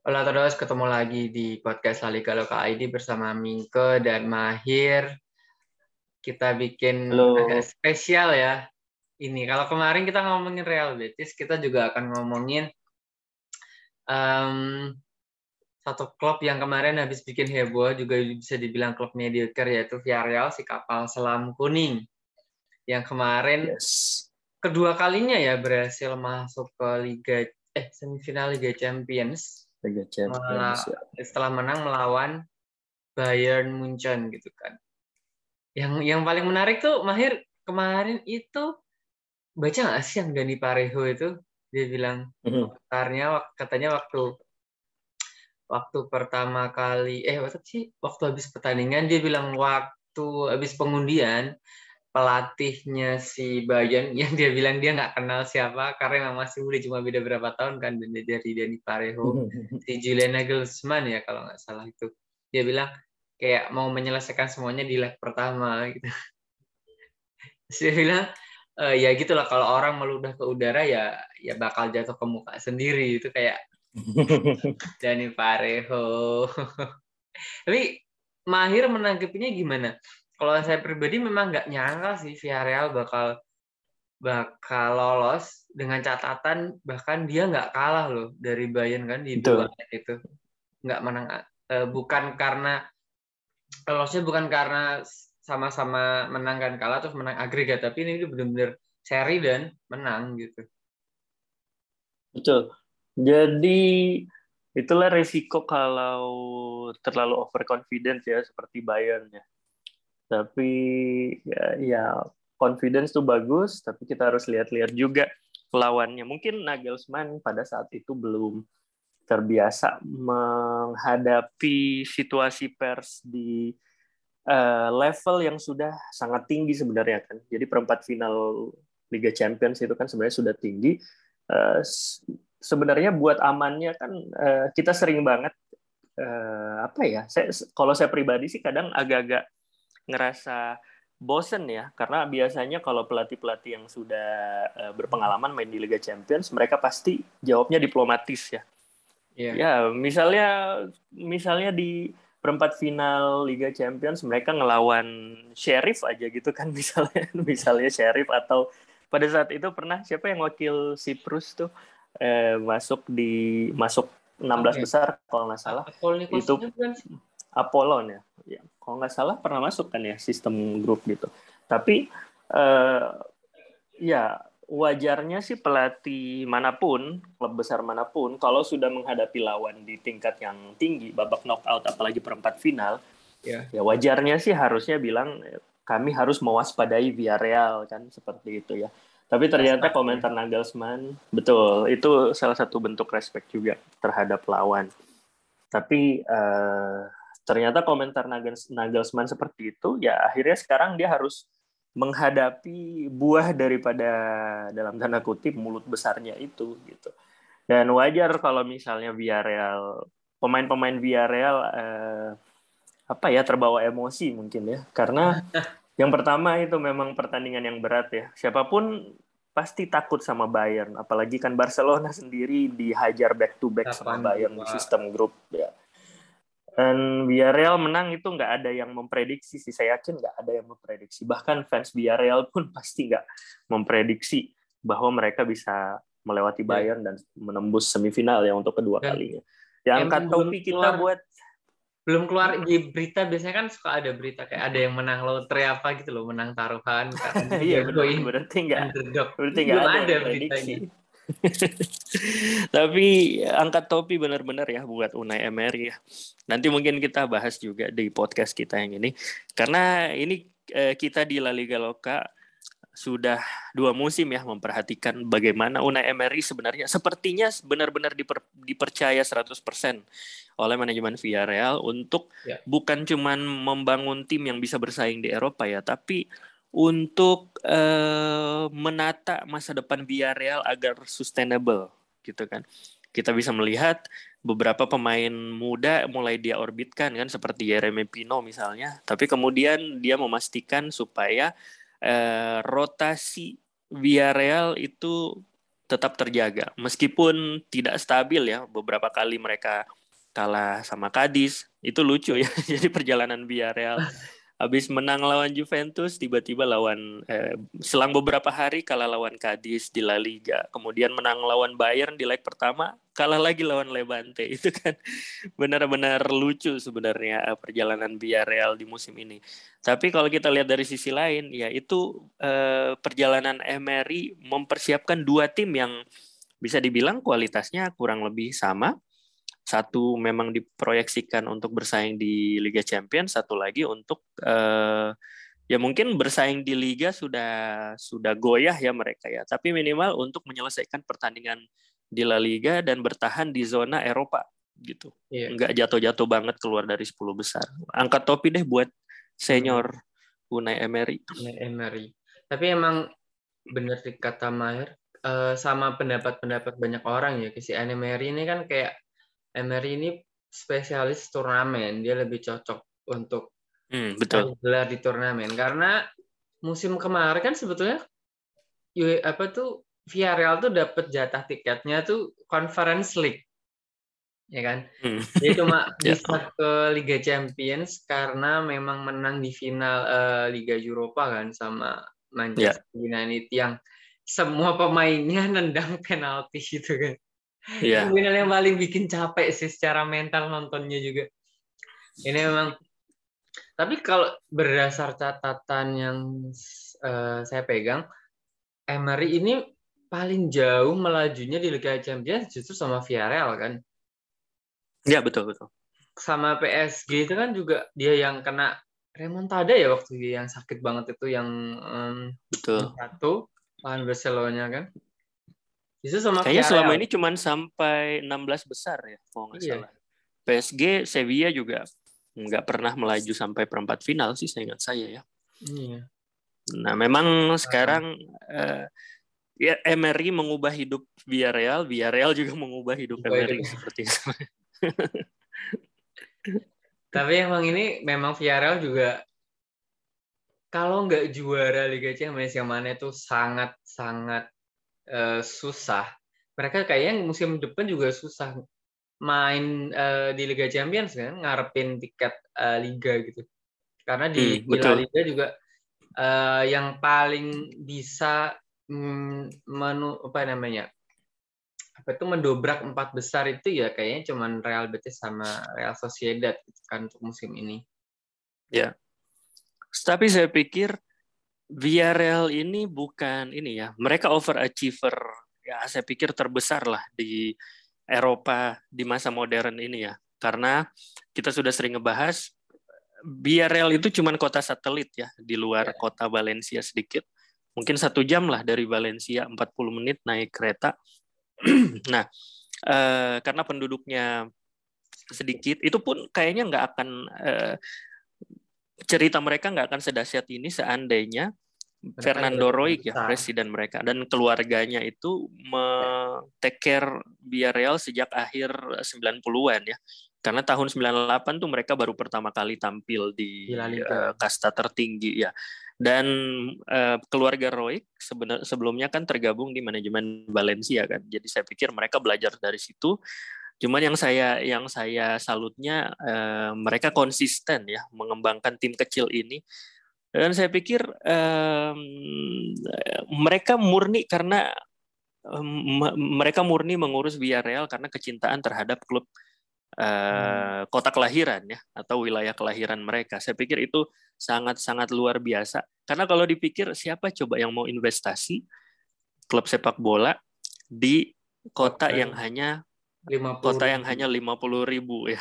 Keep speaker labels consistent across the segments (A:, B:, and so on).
A: Halo terus ketemu lagi di podcast Lalika Loka ID bersama Mingke dan Mahir. Kita bikin
B: Halo.
A: agak spesial ya. Ini kalau kemarin kita ngomongin Real Betis, kita juga akan ngomongin em, satu klub yang kemarin habis bikin heboh juga bisa dibilang klub mediocre yaitu Villarreal si kapal selam kuning yang kemarin
B: Yes.
A: kedua kalinya ya berhasil masuk ke Liga eh semifinal Liga Champions
B: Liga Champions. ya.
A: setelah menang melawan Bayern Munchen gitu kan. Yang yang paling menarik tuh Mahir kemarin itu baca nggak sih yang Dani Parejo itu dia bilang
B: Mhm.
A: komentarnya katanya waktu waktu pertama kali eh waktu sih waktu habis pertandingan dia bilang waktu habis pengundian pelatihnya si Bayern yang dia bilang dia nggak kenal siapa karena memang masih muda cuma beda berapa tahun kan dan dari Dani Parejo si Julian Nagelsmann ya kalau nggak salah itu. Dia bilang kayak mau menyelesaikan semuanya di leg pertama gitu. Terus dia bilang "Eh, ya gitulah kalau orang meludah ke udara ya ya bakal jatuh ke muka sendiri itu kayak Dani Parejo. Tapi Mahir menanggapinya gimana kalau saya pribadi memang nggak nyangka sih Villarreal bakal bakal lolos dengan catatan bahkan dia nggak kalah loh dari Bayern kan di dua itu nggak menang eh, bukan karena lolosnya bukan karena sama-sama menang kan kalah terus menang agregat tapi ini benar-benar seri dan menang gitu
B: Betul. Jadi itulah resiko kalau terlalu overconfident ya seperti Bayern ya. Tapi ya, ya confidence tuh bagus, tapi kita harus lihat-lihat juga lawannya. Mungkin Nagelsmann pada saat itu belum terbiasa menghadapi situasi pers di eh, level yang sudah sangat tinggi sebenarnya kan. Jadi perempat final Liga Champions itu kan sebenarnya sudah tinggi. S- sebenarnya buat amannya kan eh, kita sering banget eh, apa ya? Saya, kalau saya pribadi sih kadang agak-agak ngerasa bosen ya karena biasanya kalau pelatih-pelatih yang sudah eh, berpengalaman main di Liga Champions mereka pasti jawabnya diplomatis ya.
A: Iya.
B: Ya, misalnya misalnya di perempat final Liga Champions mereka ngelawan Sheriff aja gitu kan misalnya misalnya Sheriff atau pada saat itu pernah siapa yang wakil Siprus tuh eh, masuk di masuk 16
A: Oke.
B: besar kalau nggak salah Itu-
A: bukan?
B: Apollon ya. ya kalau nggak salah pernah masuk kan ya sistem grup gitu tapi eh, ya wajarnya sih pelatih mana pun klub besar mana pun kalau sudah menghadapi lawan di tingkat yang tinggi babak knockout apalagi perempat final
A: Ya.
B: ya wajarnya sih harusnya bilang kami harus mewaspadai Villarreal kan seperti itu ya tapi ternyata
A: Respect,
B: komentar Nagelsmann betul itu salah satu bentuk respect juga terhadap lawan tapi eh, ternyata komentar Nagels- Nagelsmann seperti itu ya akhirnya sekarang dia harus menghadapi buah daripada dalam tanda kutip mulut besarnya itu gitu. Dan wajar kalau misalnya Villarreal pemain-pemain Villarreal eh, apa ya terbawa emosi mungkin ya. Karena yang pertama itu memang pertandingan yang berat ya.
A: Siapa
B: pun pasti takut sama Bayern. Apalagi kan Barcelona sendiri dihajar back to back sama
A: 8-2.
B: Bayern di sistem grup ya dan Villarreal menang itu nggak ada yang memprediksi sih. Saya yakin nggak ada yang memprediksi. Bahkan fans Villarreal pun pasti nggak memprediksi bahwa mereka bisa melewati
A: Ya.
B: Bayern dan menembus semifinal ya untuk kedua
A: Dan
B: kalinya. Ya
A: yang
B: angkat
A: belum
B: topi kita
A: keluar-
B: buat
A: belum keluar di berita biasanya kan suka ada berita kayak ada yang menang lotre apa gitu loh menang taruhan karena
B: iya benar berarti nggak berarti nggak ada, prediksi
A: beritanya
B: Tapi angkat topi benar-benar ya buat Unai Emery ya. Nanti mungkin kita bahas juga di podcast kita yang ini. Karena ini eh, kita di La Liga Loka sudah dua musim ya memperhatikan bagaimana Unai Emery sebenarnya sepertinya benar-benar diper- dipercaya 100% oleh manajemen Villarreal untuk
A: Ya.
B: bukan cuman membangun tim yang bisa bersaing di Eropa ya, tapi untuk eh, menata masa depan Villarreal agar sustainable gitu kan. Kita bisa melihat beberapa pemain muda mulai dia orbitkan kan seperti Jeremy Pino misalnya, tapi kemudian dia memastikan supaya eh, rotasi Villarreal itu tetap terjaga. Meskipun tidak stabil ya beberapa kali mereka kalah sama Cadiz itu lucu ya jadi perjalanan Villarreal habis menang lawan Juventus tiba-tiba lawan eh, selang beberapa hari kalah lawan Cadiz di La Liga. Kemudian menang lawan Bayern di leg pertama kalah lagi lawan Levante. Itu kan benar-benar lucu sebenarnya eh, perjalanan Villarreal di musim ini. Tapi kalau kita lihat dari sisi lain ya itu eh, perjalanan Emery mempersiapkan dua tim yang bisa dibilang kualitasnya kurang lebih sama satu memang diproyeksikan untuk bersaing di Liga Champions, satu lagi untuk uh, ya mungkin bersaing di liga sudah sudah goyah ya mereka ya, tapi minimal untuk menyelesaikan pertandingan di La Liga dan bertahan di zona Eropa gitu. Yeah. Nggak jatuh-jatuh banget keluar dari 10 besar. Angkat topi deh buat senior. Unai Emery.
A: Unai Emery. Tapi emang benar sih kata Maher uh, sama pendapat-pendapat banyak orang ya si Emery ini kan kayak Emery ini spesialis turnamen, dia lebih cocok untuk
B: hmm, betul.
A: gelar di turnamen karena musim kemarin kan sebetulnya apa tuh Villarreal tuh dapat jatah tiketnya tuh Conference League ya kan hmm. dia cuma ya. bisa ke Liga Champions karena memang menang di final uh, Liga Eropa kan sama Manchester yeah. United yang semua pemainnya nendang penalti gitu kan
B: Iya.
A: Yeah. yang paling bikin capek sih secara mental nontonnya juga. Ini memang. Tapi kalau berdasar catatan yang uh, saya pegang, Emery ini paling jauh melajunya di Liga Champions justru sama Villarreal kan?
B: Iya betul betul.
A: Sama PSG itu kan juga dia yang kena remontada ya waktu dia yang sakit banget itu yang um,
B: betul
A: satu lawan Barcelona kan?
B: Itu sama Kayaknya selama ini cuma sampai 16 besar ya, kalau nggak iya. salah. PSG, Sevilla juga nggak pernah melaju sampai perempat final sih, saya ingat saya ya.
A: Iya.
B: Nah, memang sekarang uh, ya Emery mengubah hidup Villarreal, Villarreal juga mengubah hidup Emery seperti itu.
A: Tapi emang ini memang Villarreal juga kalau nggak juara Liga Champions yang mana itu sangat sangat uh, susah. Mereka kayaknya musim depan juga susah main uh, di Liga Champions kan, ngarepin tiket uh, liga gitu. Karena di, hmm, di La Liga juga uh, yang paling bisa mm, menu apa namanya? apa itu mendobrak empat besar itu ya kayaknya cuman Real Betis sama Real Sociedad gitu kan untuk musim ini.
B: Ya. Tapi saya pikir Villarreal ini bukan ini ya, mereka overachiever ya saya pikir terbesar lah di Eropa di masa modern ini ya. Karena kita sudah sering ngebahas Villarreal itu cuma kota satelit ya di luar ya. kota Valencia sedikit. Mungkin satu jam lah dari Valencia, 40 menit naik kereta. nah, eh, karena penduduknya sedikit, itu pun kayaknya nggak akan eh, cerita mereka nggak akan sedahsyat ini seandainya Fernando Roig ya presiden mereka dan keluarganya itu take care Villarreal sejak akhir 90-an ya. Karena tahun 98 tuh mereka baru pertama kali tampil di uh, kasta tertinggi ya. Dan uh, keluarga Roig sebenarnya sebelumnya kan tergabung di manajemen Valencia kan. Jadi saya pikir mereka belajar dari situ Cuman yang saya yang saya salutnya eh, mereka konsisten ya mengembangkan tim kecil ini. Dan saya pikir eh, mereka murni karena eh, mereka murni mengurus Villarreal karena kecintaan terhadap klub eh, kota kelahiran ya atau wilayah kelahiran mereka. Saya pikir itu sangat-sangat luar biasa. Karena kalau dipikir siapa coba yang mau investasi klub sepak bola di kota yang hanya 50 kota yang hanya 50 ribu ya.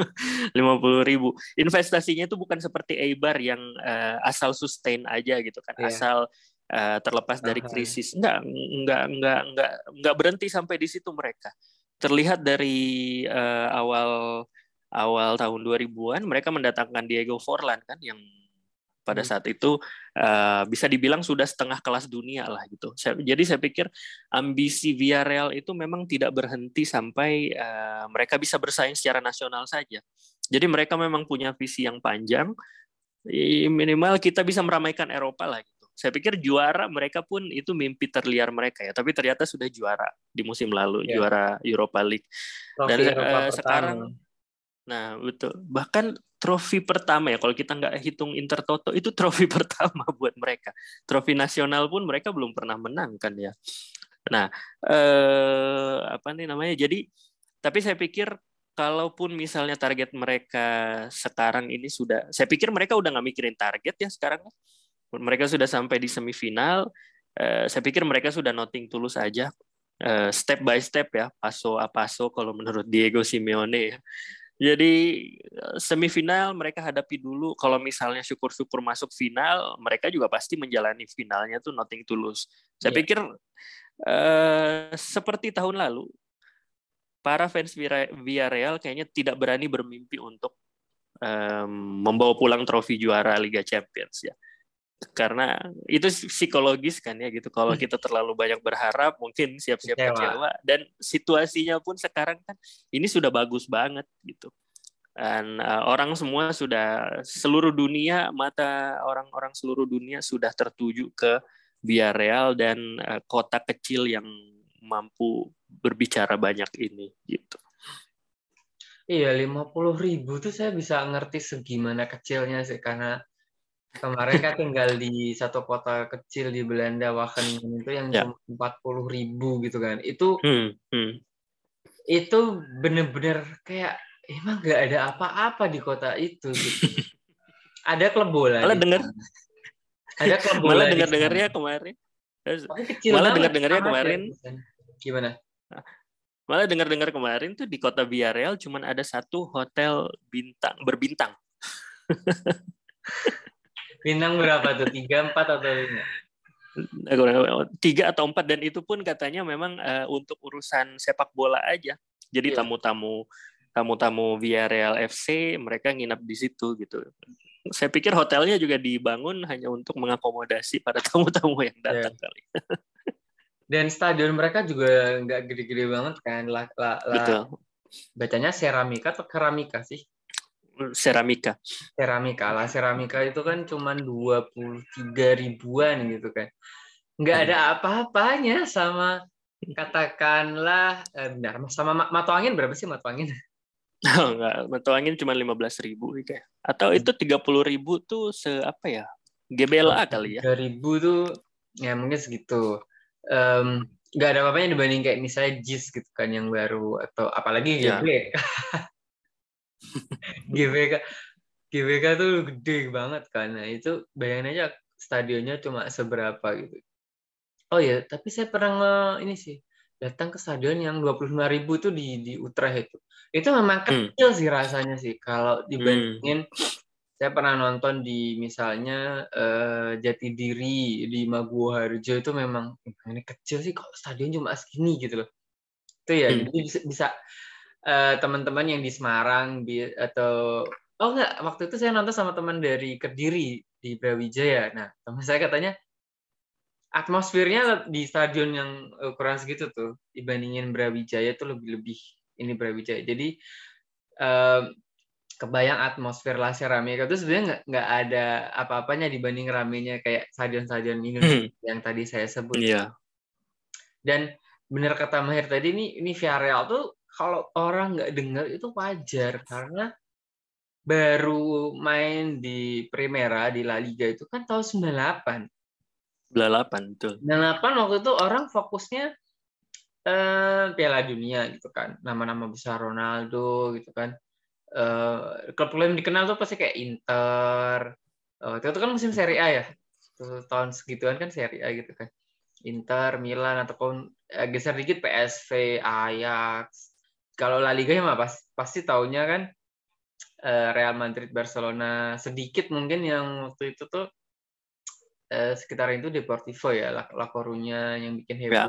B: 50 ribu. Investasinya itu bukan seperti Eibar yang uh, asal sustain aja gitu kan yeah. asal uh, terlepas dari krisis. Enggak enggak enggak enggak enggak berhenti sampai di situ mereka. Terlihat dari uh, awal awal tahun 2000-an mereka mendatangkan Diego Forlan kan yang pada hmm. saat itu uh, bisa dibilang sudah setengah kelas dunia lah gitu. Saya, jadi saya pikir ambisi Villarreal itu memang tidak berhenti sampai uh, mereka bisa bersaing secara nasional saja. Jadi mereka memang punya visi yang panjang. Minimal kita bisa meramaikan Eropa lah gitu. Saya pikir juara mereka pun itu mimpi terliar mereka ya, tapi ternyata sudah juara di musim lalu, yeah. juara Europa League. Trofi Dan Eropa uh, sekarang Nah, betul. Bahkan trofi pertama ya kalau kita nggak hitung Intertoto itu trofi pertama buat mereka. Trofi nasional pun mereka belum pernah menang kan ya. Nah, eh, apa nih namanya? Jadi, tapi saya pikir kalaupun misalnya target mereka sekarang ini sudah, saya pikir mereka udah nggak mikirin target ya sekarang. Mereka sudah sampai di semifinal. Eh, saya pikir mereka sudah noting tulus aja, eh, step by step ya, paso a paso kalau menurut Diego Simeone ya. Jadi eh, semifinal mereka hadapi dulu. Kalau misalnya syukur-syukur masuk final, mereka juga pasti menjalani finalnya tuh nothing tulus. Saya yeah. pikir eh, seperti tahun lalu, para fans Villarreal kayaknya tidak berani bermimpi untuk um, membawa pulang trofi juara Liga Champions ya karena itu psikologis kan ya gitu. Kalau kita terlalu banyak berharap mungkin siap-siap kecewa. dan situasinya pun sekarang kan ini sudah bagus banget gitu. Dan uh, orang semua sudah seluruh dunia mata orang-orang seluruh dunia sudah tertuju ke Villarreal dan uh, kota kecil yang mampu berbicara banyak ini gitu.
A: Iya, lima puluh ribu tuh saya bisa ngerti segimana kecilnya sih. Karena kemarin kan tinggal di satu kota kecil di Belanda Wageningen itu yang ya. empat puluh ribu gitu kan. Itu hmm, hmm. itu bener-bener kayak emang nggak ada apa-apa di kota itu. Gitu. ada klub bola.
B: Malah dengar. Ada klub bola. Malah dengar-dengarnya kemarin. Malah dengar-dengarnya kemarin. Ya,
A: Gimana?
B: Malah dengar-dengar kemarin tuh di kota Villarreal cuman ada satu hotel bintang berbintang.
A: bintang berapa tuh? Tiga, empat atau lima?
B: Tiga atau empat dan itu pun katanya memang uh, untuk urusan sepak bola aja. Jadi iya. tamu-tamu tamu-tamu Villarreal FC mereka nginap di situ gitu. Saya pikir hotelnya juga dibangun hanya untuk mengakomodasi para tamu-tamu yang datang yeah. kali.
A: Dan stadion mereka juga nggak gede-gede banget kan. La, la, la, Betul. Bacanya seramika atau keramika sih?
B: Seramika.
A: Seramika lah. Seramika itu kan cuma 23 ribuan gitu kan. Nggak hmm. ada apa-apanya sama katakanlah eh, benar sama matu angin berapa sih matu angin?
B: Oh, enggak, matu angin cuma 15 ribu kayak. Atau itu 30 ribu tuh se apa ya? GBLA kali ya.
A: 3 ribu tuh ya mungkin segitu um, nggak ada apa-apanya dibanding kayak misalnya JIS gitu kan yang baru atau apalagi. Ya. GBK GBK tuh gede banget kan. Nah, itu bayangin aja stadionnya cuma seberapa gitu. Oh ya, tapi saya pernah nge, ini sih datang ke stadion yang 25 ribu tuh di di Utrecht itu. Itu memang hmm. kecil hmm. sih rasanya sih kalau dibandingin hmm saya pernah nonton di misalnya uh, Jati Diri di Maguwoharjo itu memang ini kecil sih kok stadion cuma segini gitu loh itu ya hmm. jadi bisa, bisa uh, teman-teman yang di Semarang di, atau oh enggak waktu itu saya nonton sama teman dari Kediri di Brawijaya nah teman saya katanya atmosfernya di stadion yang ukuran segitu tuh dibandingin Brawijaya tuh lebih lebih ini Brawijaya jadi kebayang atmosfer La Ceramika itu sebenarnya nggak ada apa-apanya dibanding ramenya kayak stadion-stadion Indonesia hmm. yang tadi saya sebut.
B: Iya.
A: Dan benar kata Mahir tadi ini ini Villarreal tuh kalau orang nggak dengar itu wajar karena baru main di Primera di La Liga itu kan tahun 98.
B: 98 betul.
A: 98 waktu itu orang fokusnya eh, Piala Dunia gitu kan. Nama-nama besar Ronaldo gitu kan uh, klub-klub yang dikenal tuh pasti kayak Inter. Uh, itu kan musim Serie A ya. Tahun segituan kan Serie A gitu kan. Inter, Milan ataupun uh, geser dikit PSV, Ajax. Kalau La Liga ya mah pas, pasti taunya kan uh, Real Madrid, Barcelona. Sedikit mungkin yang waktu itu tuh uh, sekitar itu Deportivo ya, La, La Coruña yang bikin heboh. Ya,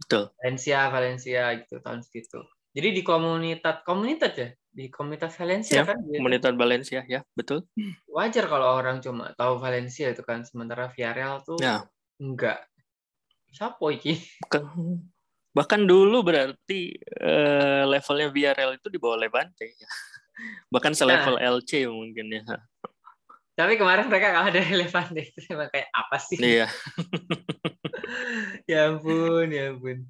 B: betul.
A: Valencia, Valencia gitu tahun segitu. Jadi di komunitas komunitas ya di komunitas Valencia
B: ya, kan gitu. komunitas Valencia ya betul
A: wajar kalau orang cuma tahu Valencia itu kan sementara Villarreal tuh ya. enggak siapa iki
B: bahkan dulu berarti uh, levelnya Villarreal itu di bawah Levante bahkan selevel nah, LC mungkin ya
A: Tapi kemarin mereka kalah dari Levante itu emang kayak apa sih?
B: Iya.
A: ya ampun, ya ampun.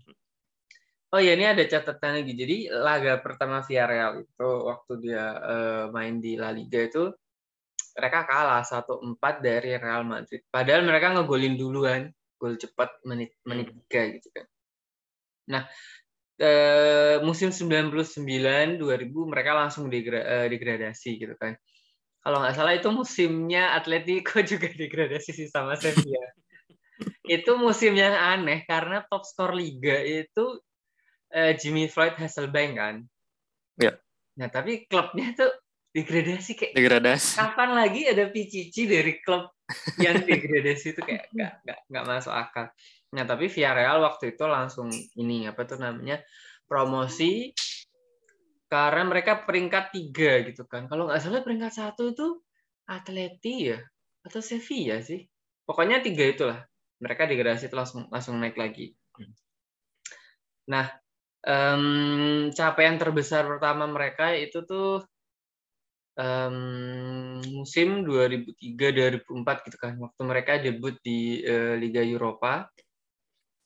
A: Oh ya ini ada catatan lagi. Jadi laga pertama Villarreal itu waktu dia uh, main di La Liga itu mereka kalah 1-4 dari Real Madrid. Padahal mereka ngegolin duluan, gol cepat menit menit 3 gitu kan. Nah, eh, musim 99 2000 mereka langsung degra, eh, degradasi gitu kan. Kalau nggak salah itu musimnya Atletico juga degradasi sih sama Sevilla. itu musim yang aneh karena top skor liga itu eh, Jimmy Floyd Hasselbank kan.
B: Ya.
A: Nah, tapi klubnya tuh degradasi kayak
B: degradasi.
A: Kapan lagi ada PCC dari klub yang degradasi itu kayak nggak nggak nggak masuk akal. Nah tapi Villarreal waktu itu langsung ini apa tuh namanya promosi karena mereka peringkat tiga gitu kan. Kalau nggak salah peringkat satu itu Atleti ya atau Sevilla sih. Pokoknya tiga itulah. Mereka degradasi itu langsung langsung naik lagi. Nah, um, capaian terbesar pertama mereka itu tuh um, musim 2003-2004 gitu kan, waktu mereka debut di uh, Liga Eropa,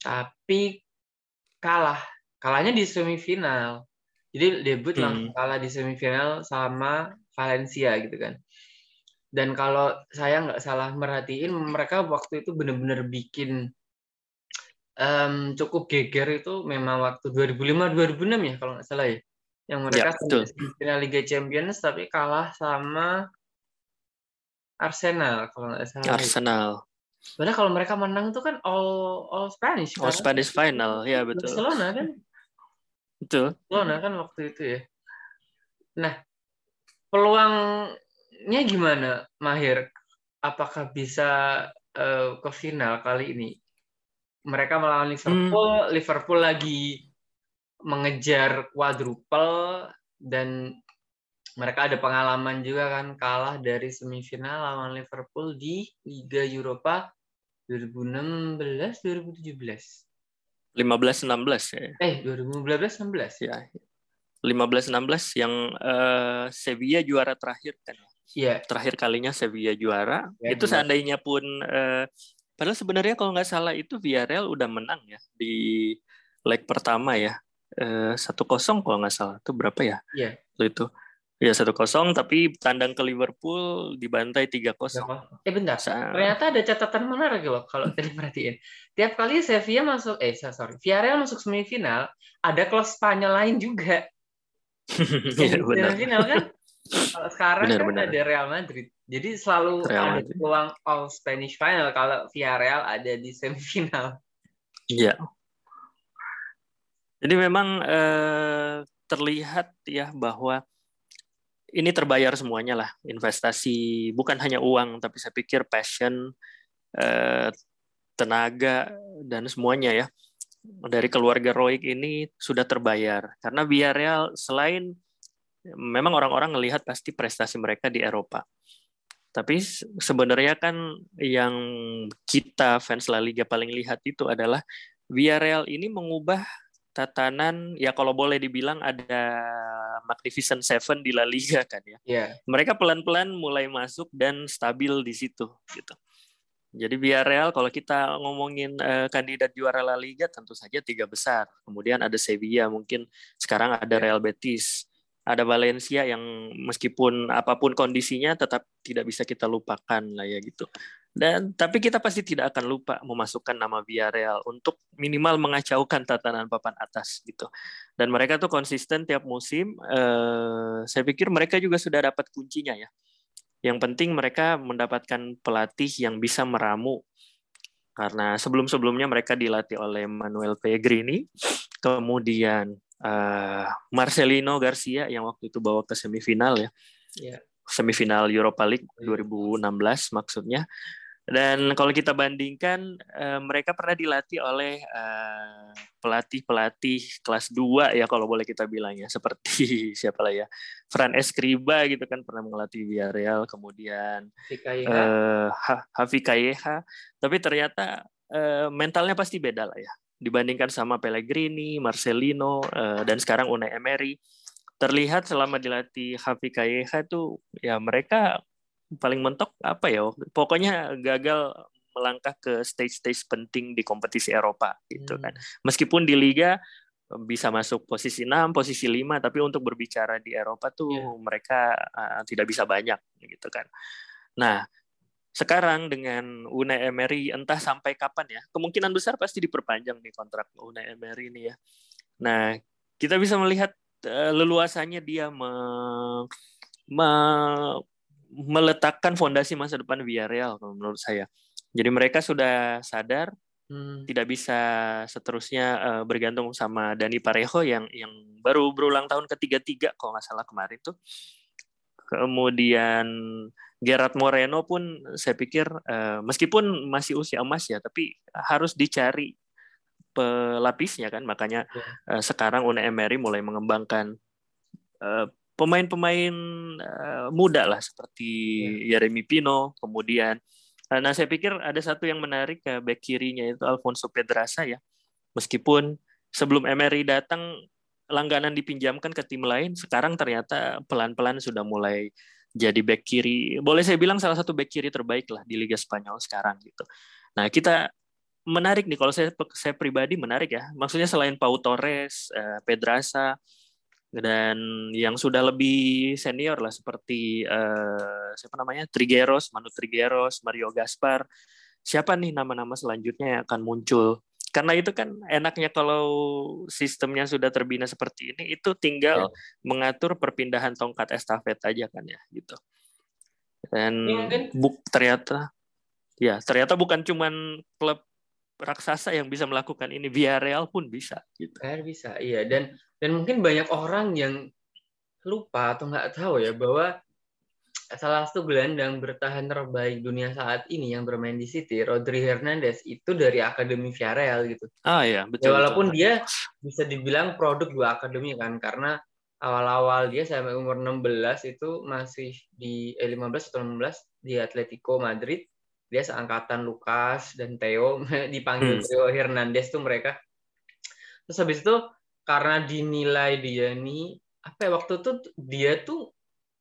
A: tapi kalah, kalahnya di semifinal. Jadi debut hmm. langsung kalah di semifinal sama Valencia gitu kan. Dan kalau saya nggak salah merhatiin, mereka waktu itu benar-benar bikin um, cukup geger itu memang waktu 2005-2006 ya kalau nggak salah ya yang mereka ya, final Liga Champions tapi kalah sama Arsenal kalau nggak salah.
B: Arsenal.
A: Padahal kalau mereka menang itu kan all all Spanish.
B: All kan? Spanish final, ya betul.
A: Barcelona kan.
B: Betul.
A: Barcelona kan waktu itu ya. Nah, peluangnya gimana, Mahir? Apakah bisa uh, ke final kali ini? Mereka melawan Liverpool, hmm. Liverpool lagi mengejar quadruple dan mereka ada pengalaman juga kan kalah dari semifinal lawan Liverpool di Liga Eropa 2016 2017
B: 15 16 ya.
A: Eh 2015 16
B: ya. 15 16 yang uh, Sevilla juara terakhir kan.
A: Iya.
B: Terakhir kalinya Sevilla juara. Ya, itu benar. seandainya pun uh, padahal sebenarnya kalau nggak salah itu Villarreal udah menang ya di leg pertama ya Eh, satu kosong kalau nggak salah itu berapa ya?
A: Iya.
B: Yeah. Itu ya satu kosong tapi tandang ke Liverpool dibantai tiga kosong.
A: Eh bentar, Sa ternyata ada catatan menarik loh kalau tadi perhatiin. Tiap kali Sevilla masuk, eh sorry, Villarreal masuk semifinal, ada klub Spanyol lain juga.
B: Iya benar.
A: Semifinal kan? Kalau sekarang benar, kan benar. ada Real Madrid. Jadi selalu Real ada peluang all Spanish final kalau Villarreal ada di semifinal.
B: Iya. Jadi memang eh, terlihat ya bahwa ini terbayar semuanya lah. Investasi bukan hanya uang tapi saya pikir passion eh, tenaga dan semuanya ya. Dari keluarga Roik ini sudah terbayar. Karena Villarreal selain memang orang-orang melihat pasti prestasi mereka di Eropa. Tapi sebenarnya kan yang kita fans La Liga paling lihat itu adalah Villarreal ini mengubah tatanan ya kalau boleh dibilang ada Magnificent Seven di La Liga kan ya.
A: Yeah.
B: Mereka pelan-pelan mulai masuk dan stabil di situ gitu. Jadi Villarreal kalau kita ngomongin uh, kandidat juara La Liga tentu saja tiga besar. Kemudian ada Sevilla mungkin sekarang ada yeah. Real Betis, ada Valencia yang meskipun apa pun kondisinya tetap tidak bisa kita lupakan lah ya gitu. Dan tapi kita pasti tidak akan lupa memasukkan nama Villarreal untuk minimal mengacaukan tatanan papan atas gitu. Dan mereka tuh konsisten tiap musim. Eh, saya pikir mereka juga sudah dapat kuncinya ya. Yang penting mereka mendapatkan pelatih yang bisa meramu. Karena sebelum-sebelumnya mereka dilatih oleh Manuel Pellegrini, kemudian uh, Marcelino Garcia yang waktu itu bawa ke semifinal ya.
A: Yeah
B: semifinal Europa League 2016 maksudnya. Dan kalau kita bandingkan, uh, mereka pernah dilatih oleh uh, pelatih-pelatih kelas 2 ya kalau boleh kita bilang ya, seperti siapa lah ya, Fran Escriba gitu kan pernah melatih Villarreal, kemudian uh, Hafi Kayeha, tapi ternyata uh, mentalnya pasti beda lah ya, dibandingkan sama Pellegrini, Marcelino, uh, dan sekarang Unai Emery. Terlihat selama dilatih Hafi Kayeha tuh ya mereka paling mentok apa ya? Pokoknya gagal melangkah ke stage-stage penting di kompetisi Eropa gitu kan. Hmm. Meskipun di liga bisa masuk posisi 6, posisi 5, tapi untuk berbicara di Eropa tuh yeah. mereka uh, tidak bisa banyak gitu kan. Nah, sekarang dengan Unai Emery entah sampai kapan ya, kemungkinan besar pasti diperpanjang nih kontrak Unai Emery ini ya. Nah, kita bisa melihat uh, leluasannya dia me, me, meletakkan fondasi masa depan Villarreal menurut saya. Jadi mereka sudah sadar hmm. tidak bisa seterusnya uh, bergantung sama Dani Parejo yang yang baru berulang tahun ketiga-tiga kalau nggak salah kemarin tuh. Kemudian Gerard Moreno pun saya pikir uh, meskipun masih usia emas ya, tapi harus dicari pelapisnya kan. Makanya yeah. uh, sekarang Unai Emery mulai mengembangkan uh, pemain-pemain uh, muda lah seperti yeah. Yeremi Pino, kemudian Nah, saya pikir ada satu yang menarik ke back kirinya itu Alfonso Pedrasa ya. Meskipun sebelum Emery datang langganan dipinjamkan ke tim lain, sekarang ternyata pelan-pelan sudah mulai jadi back kiri. Boleh saya bilang salah satu back kiri terbaik lah di Liga Spanyol sekarang gitu. Nah, kita menarik nih kalau saya saya pribadi menarik ya. Maksudnya selain Pau Torres, eh, Pedrasa, dan yang sudah lebih senior lah seperti uh, siapa namanya Trigueros, Manu Trigueros, Mario Gaspar. Siapa nih nama-nama selanjutnya yang akan muncul? Karena itu kan enaknya kalau sistemnya sudah terbina seperti ini, itu tinggal ya. mengatur perpindahan tongkat estafet aja kan ya gitu. Dan ya, buk ternyata ya ternyata bukan cuman klub raksasa yang bisa melakukan ini, Villarreal pun bisa gitu.
A: Kan bisa, iya dan dan mungkin banyak orang yang lupa atau nggak tahu ya bahwa salah satu gelandang bertahan terbaik dunia saat ini yang bermain di City, Rodri Hernandez itu dari Akademi Villarreal gitu.
B: Ah ya, betul.
A: Ya, walaupun betul. dia bisa dibilang produk dua akademi kan karena awal-awal dia sampai umur 16 itu masih di eh, 15 atau 16 di Atletico Madrid. Dia seangkatan Lucas dan Theo dipanggil hmm. Theo Hernandez tuh mereka. Terus habis itu karena dinilai dia nih apa ya waktu itu dia tuh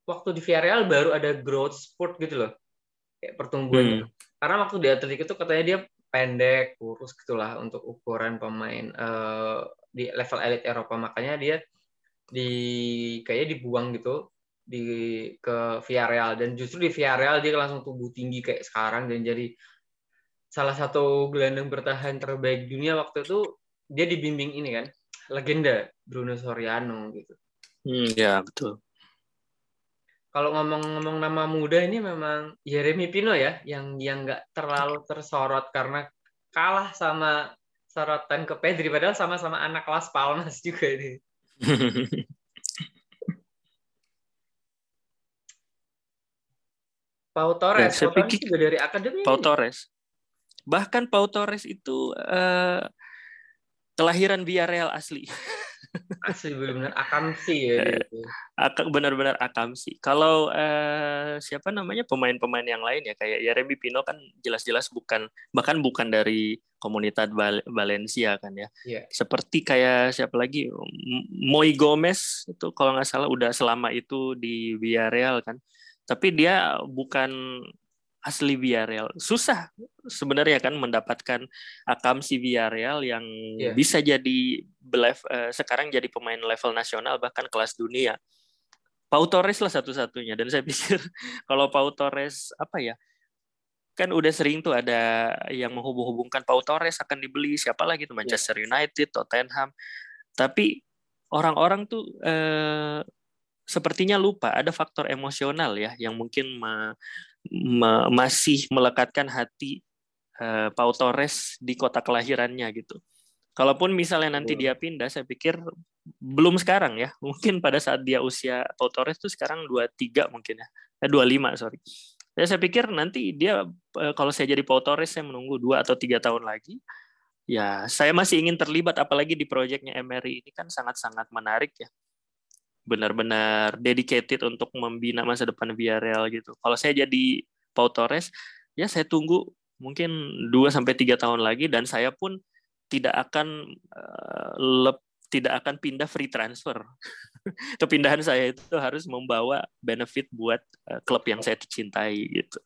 A: waktu di Villarreal baru ada growth spurt gitu loh kayak pertumbuhannya hmm. karena waktu di Atletico itu katanya dia pendek kurus gitulah untuk ukuran pemain uh, di level elit Eropa makanya dia di kayaknya dibuang gitu di ke Villarreal dan justru di Villarreal dia langsung tumbuh tinggi kayak sekarang dan jadi salah satu gelandang bertahan terbaik dunia waktu itu dia dibimbing ini kan legenda Bruno Soriano gitu.
B: Hmm, ya betul.
A: Kalau ngomong-ngomong nama muda ini memang Yeremi Pino ya yang yang nggak terlalu tersorot karena kalah sama sorotan ke Pedri padahal sama-sama anak Las Palmas juga ini. Pau Torres, ya, Pau Torres juga dari akademi.
B: Pau Torres. Bahkan Pau Torres itu uh, kelahiran Villarreal asli.
A: Asli benar-benar akamsi ya. Gitu.
B: benar-benar akamsi. Kalau eh, siapa namanya pemain-pemain yang lain ya kayak Yeremi Pino kan jelas-jelas bukan bahkan bukan dari komunitas Val Valencia kan ya. Yeah. Seperti kayak siapa lagi Moy Gomez itu kalau nggak salah udah selama itu di Villarreal kan. Tapi dia bukan asli Villarreal. Susah sebenarnya kan mendapatkan akamsi Villarreal yang yeah. bisa jadi belef, uh, sekarang jadi pemain level nasional bahkan kelas dunia. Pau Torres lah satu-satunya dan saya pikir kalau Pau Torres apa ya kan udah sering tuh ada yang menghubung-hubungkan Pau Torres akan dibeli siapa lagi tuh iya. Manchester yeah. United, Tottenham. Tapi orang-orang tuh eh, sepertinya lupa ada faktor emosional ya yang mungkin me, masih melekatkan hati uh, Pau Torres di kota kelahirannya gitu. Kalaupun misalnya nanti dia pindah, saya pikir belum sekarang ya. Mungkin pada saat dia usia Pau Torres itu sekarang 23 mungkin ya. Eh, 25, sorry. Ya, saya pikir nanti dia eh, kalau saya jadi Pau Torres saya menunggu dua atau tiga tahun lagi. Ya, saya masih ingin terlibat apalagi di proyeknya Emery ini kan sangat-sangat menarik ya benar-benar dedicated untuk membina masa depan Villarreal gitu. Kalau saya jadi Pau Torres, ya saya tunggu mungkin 2 sampai 3 tahun lagi dan saya pun tidak akan uh, lep, tidak akan pindah free transfer. Kepindahan saya itu harus membawa benefit buat uh, klub yang saya cintai gitu.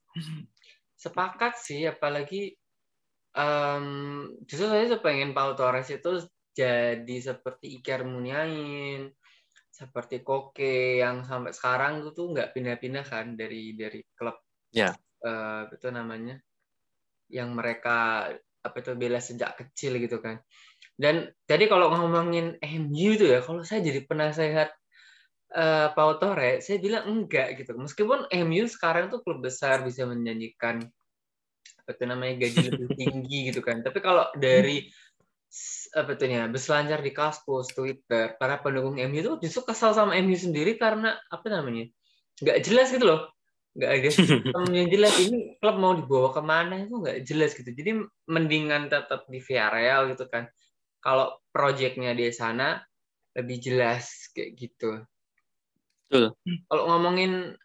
A: Sepakat sih, apalagi um, justru saya pengen Paul Torres itu jadi seperti Iker Muniain, seperti Koke yang sampai sekarang tuh nggak pindah-pindah kan dari dari klub
B: ya. yeah.
A: uh, itu namanya yang mereka apa itu bela sejak kecil gitu kan. Dan tadi kalau ngomongin MU itu ya kalau saya jadi penasehat uh, Pau Torre saya bilang enggak gitu. Meskipun MU sekarang tuh klub besar bisa menjanjikan apa itu namanya gaji lebih tinggi gitu kan. Tapi kalau dari apa tuh ya berselancar di Kaskus, Twitter, para pendukung MU itu justru kesal sama MU sendiri karena apa namanya nggak jelas gitu loh, nggak ada sistem yang jelas ini klub mau dibawa ke mana itu nggak jelas gitu. Jadi mendingan tetap di Villarreal gitu kan. Kalau proyeknya di sana lebih jelas kayak gitu.
B: Betul.
A: Kalau ngomongin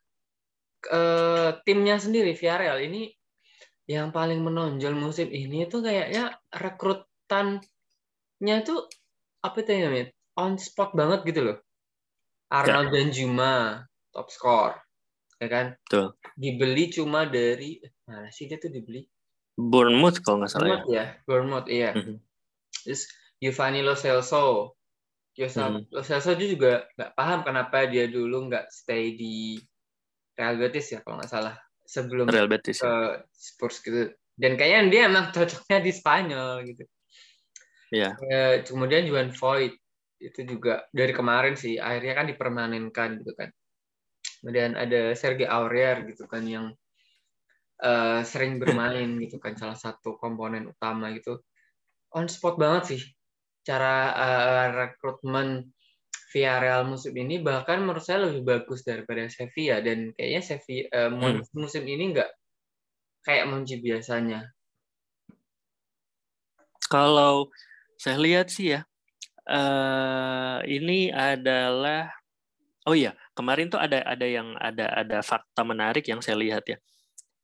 A: uh, timnya sendiri Villarreal ini yang paling menonjol musim ini itu kayaknya rekrutan nya tuh apa itu namanya on spot banget gitu loh Arnold ya. dan Juma top score ya kan
B: Tuh.
A: dibeli cuma dari mana sih dia tuh dibeli
B: Bournemouth kalau nggak salah
A: Bournemouth ya. ya Bournemouth iya mm -hmm. terus Giovanni Lo Celso Giovanni mm -hmm. Lo Celso juga nggak paham kenapa dia dulu nggak stay di Real Betis ya kalau nggak salah sebelum
B: Real Betis
A: ke ya. Spurs gitu dan kayaknya dia emang cocoknya di Spanyol gitu
B: Iya.
A: Yeah. kemudian Juan Voigt itu juga dari kemarin sih akhirnya kan dipermanenkan gitu kan. Kemudian ada Sergei Aurier gitu kan yang uh, sering bermain gitu kan salah satu komponen utama gitu. On spot banget sih cara uh, rekrutmen Villarreal musim ini bahkan menurut saya lebih bagus daripada Sevilla dan kayaknya Sevilla uh, hmm. musim ini nggak kayak Monchi biasanya.
B: Kalau saya lihat sih ya, uh, ini adalah oh iya kemarin tuh ada ada yang ada ada fakta menarik yang saya lihat ya.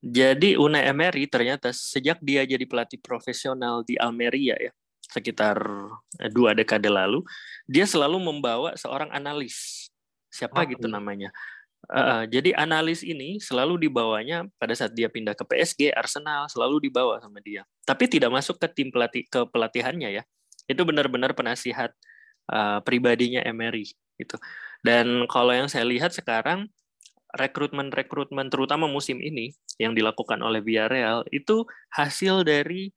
B: Jadi Unai Emery ternyata sejak dia jadi pelatih profesional di Almeria ya sekitar eh, dua dekade lalu, dia selalu membawa seorang analis siapa oh, gitu iya. namanya. Uh, jadi analis ini selalu dibawanya pada saat dia pindah ke PSG, Arsenal selalu dibawa sama dia. Tapi tidak masuk ke tim pelatih ke pelatihannya ya itu benar-benar penasihat uh, pribadinya Emery gitu. Dan kalau yang saya lihat sekarang rekrutmen-rekrutmen terutama musim ini yang dilakukan oleh Villarreal itu hasil dari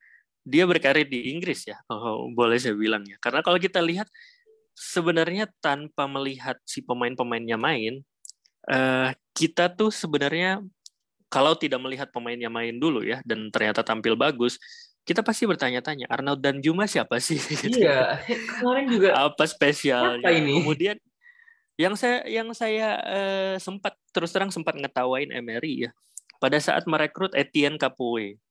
B: dia berkarir di Inggris ya, kalau boleh saya bilang ya. Karena kalau kita lihat sebenarnya tanpa melihat si pemain-pemainnya main, uh, kita tuh sebenarnya kalau tidak melihat pemainnya main dulu ya dan ternyata tampil bagus, kita pasti bertanya-tanya Arnold dan Juma siapa sih?
A: Iya, kemarin juga
B: apa spesial?
A: Apa ini?
B: Kemudian yang saya yang saya uh, sempat terus terang sempat ngetawain Emery ya pada saat merekrut Etienne Capoue.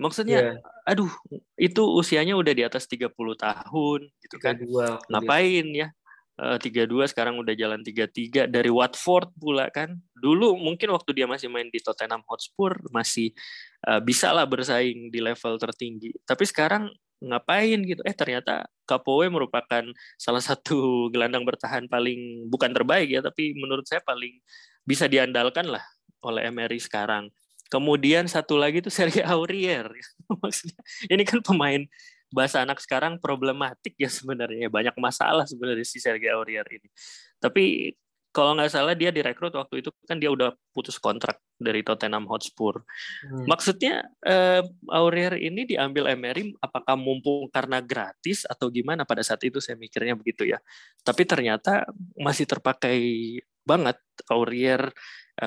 B: Maksudnya, yeah. aduh, itu usianya udah di atas 30 tahun gitu kan. Ngapain ya? Eh, tiga dua sekarang udah jalan tiga tiga dari Watford pula kan. Dulu mungkin waktu dia masih main di Tottenham Hotspur masih uh, bisa lah bersaing di level tertinggi. Tapi sekarang ngapain gitu? Eh ternyata Kapowe merupakan salah satu gelandang bertahan paling bukan terbaik ya tapi menurut saya paling bisa diandalkan lah oleh Emery sekarang. Kemudian satu lagi itu Sergio Aurier. Maksudnya ini kan pemain bahasa anak sekarang problematik ya sebenarnya banyak masalah sebenarnya si Sergei Aurier ini tapi kalau nggak salah dia direkrut waktu itu kan dia udah putus kontrak dari Tottenham Hotspur. Hmm. Maksudnya uh, Aurier ini diambil Emery apakah mumpung karena gratis atau gimana pada saat itu saya mikirnya begitu ya. Tapi ternyata masih terpakai banget Aurier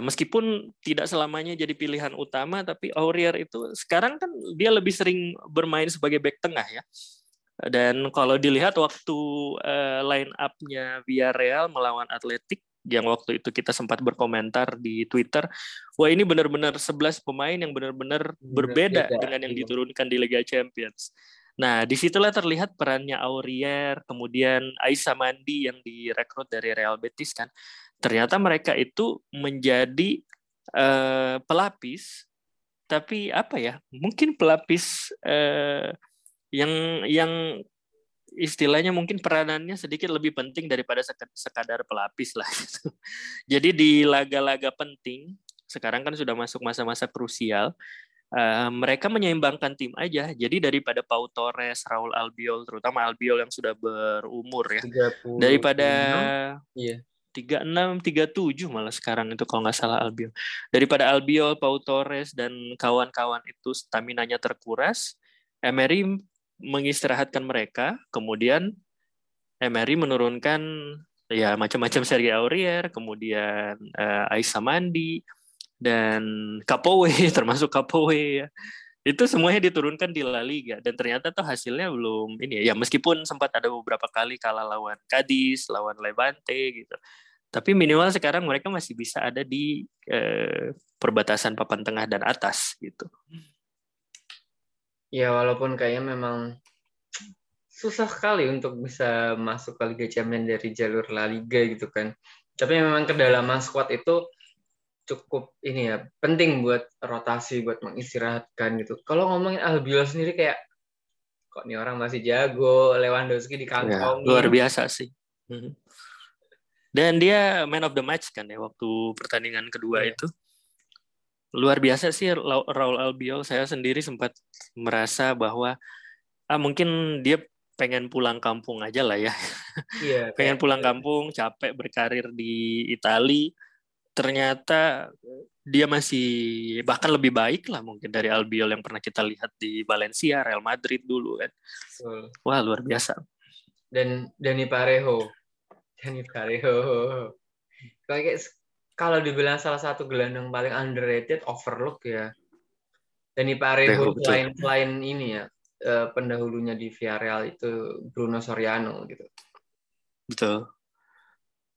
B: meskipun tidak selamanya jadi pilihan utama, tapi Aurier itu sekarang kan dia lebih sering bermain sebagai back tengah ya. Dan kalau dilihat waktu uh, line up-nya Villarreal melawan Atletik yang waktu itu kita sempat berkomentar di Twitter, wah ini benar-benar 11 pemain yang benar-benar berbeda beda, dengan yang iya. diturunkan di Liga Champions. Nah, di situlah terlihat perannya Aurier, kemudian Aisa Mandi yang direkrut dari Real Betis kan ternyata mereka itu menjadi uh, pelapis tapi apa ya mungkin pelapis uh, yang yang istilahnya mungkin peranannya sedikit lebih penting daripada sekadar pelapis lah. Gitu. Jadi di laga-laga penting sekarang kan sudah masuk masa-masa krusial. Uh, mereka menyeimbangkan tim aja. Jadi daripada Pau Torres, Raul Albiol, terutama Albiol yang sudah berumur ya, 30, daripada iya. Tiga enam tiga tujuh malah sekarang itu kalau nggak salah Albiol. Daripada Albiol, Pau Torres dan kawan-kawan itu stamina-nya terkuras, Emery mengistirahatkan mereka, kemudian Emery menurunkan ya macam-macam Sergio Aurier, kemudian uh, Aisa Mandi dan Kapowe termasuk Kapowe ya. Itu semuanya diturunkan di La Liga dan ternyata tuh hasilnya belum ini ya. ya meskipun sempat ada beberapa kali kalah lawan Cadiz, lawan Levante gitu. Tapi minimal sekarang mereka masih bisa ada di eh, perbatasan papan tengah dan atas gitu.
A: Ya walaupun kayaknya memang susah sekali untuk bisa masuk ke Liga Champions dari jalur La Liga gitu kan. Tapi memang kedalaman squad itu cukup ini ya penting buat rotasi buat mengistirahatkan gitu. Kalau ngomongin Albiol sendiri kayak kok nih orang masih jago Lewandowski di kantong
B: ya, luar biasa sih. Dan dia man of the match kan ya waktu pertandingan kedua ya. itu luar biasa sih Raul Albiol. Saya sendiri sempat merasa bahwa ah, mungkin dia pengen pulang kampung aja lah ya. Iya, pengen pulang kampung, capek berkarir di Italia. Ternyata dia masih bahkan lebih baik lah mungkin dari Albiol yang pernah kita lihat di Valencia, Real Madrid dulu kan. Wah luar biasa.
A: Dan Dani Parejo, Dani kayak kalau dibilang salah satu gelandang paling underrated, overlook ya. Dani Parejo selain selain ini ya eh, pendahulunya di Villarreal itu Bruno Soriano gitu.
B: Betul.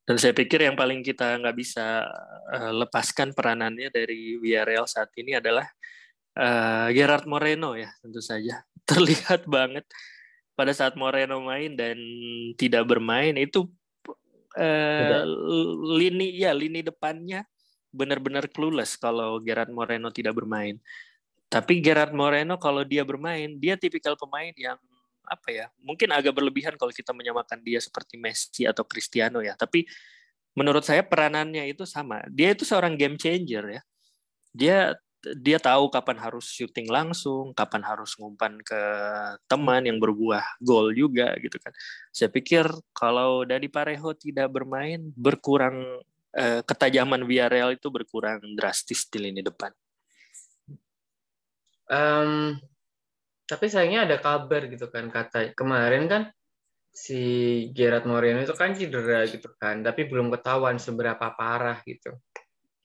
B: Dan saya pikir yang paling kita nggak bisa uh, lepaskan peranannya dari Villarreal saat ini adalah uh, Gerard Moreno ya tentu saja. Terlihat banget pada saat Moreno main dan tidak bermain itu uh, lini ya lini depannya benar-benar clueless kalau Gerard Moreno tidak bermain. Tapi Gerard Moreno kalau dia bermain, dia tipikal pemain yang apa ya? Mungkin agak berlebihan kalau kita menyamakan dia seperti Messi atau Cristiano ya. Tapi menurut saya peranannya itu sama. Dia itu seorang game changer ya. Dia dia tahu kapan harus syuting langsung, kapan harus ngumpan ke teman yang berbuah gol juga gitu kan. Saya pikir kalau Dani Parejo tidak bermain, berkurang eh, ketajaman Villarreal itu berkurang drastis di lini depan.
A: Um, tapi sayangnya ada kabar gitu kan kata kemarin kan si Gerard Moreno itu kan cedera gitu kan, tapi belum ketahuan seberapa parah gitu.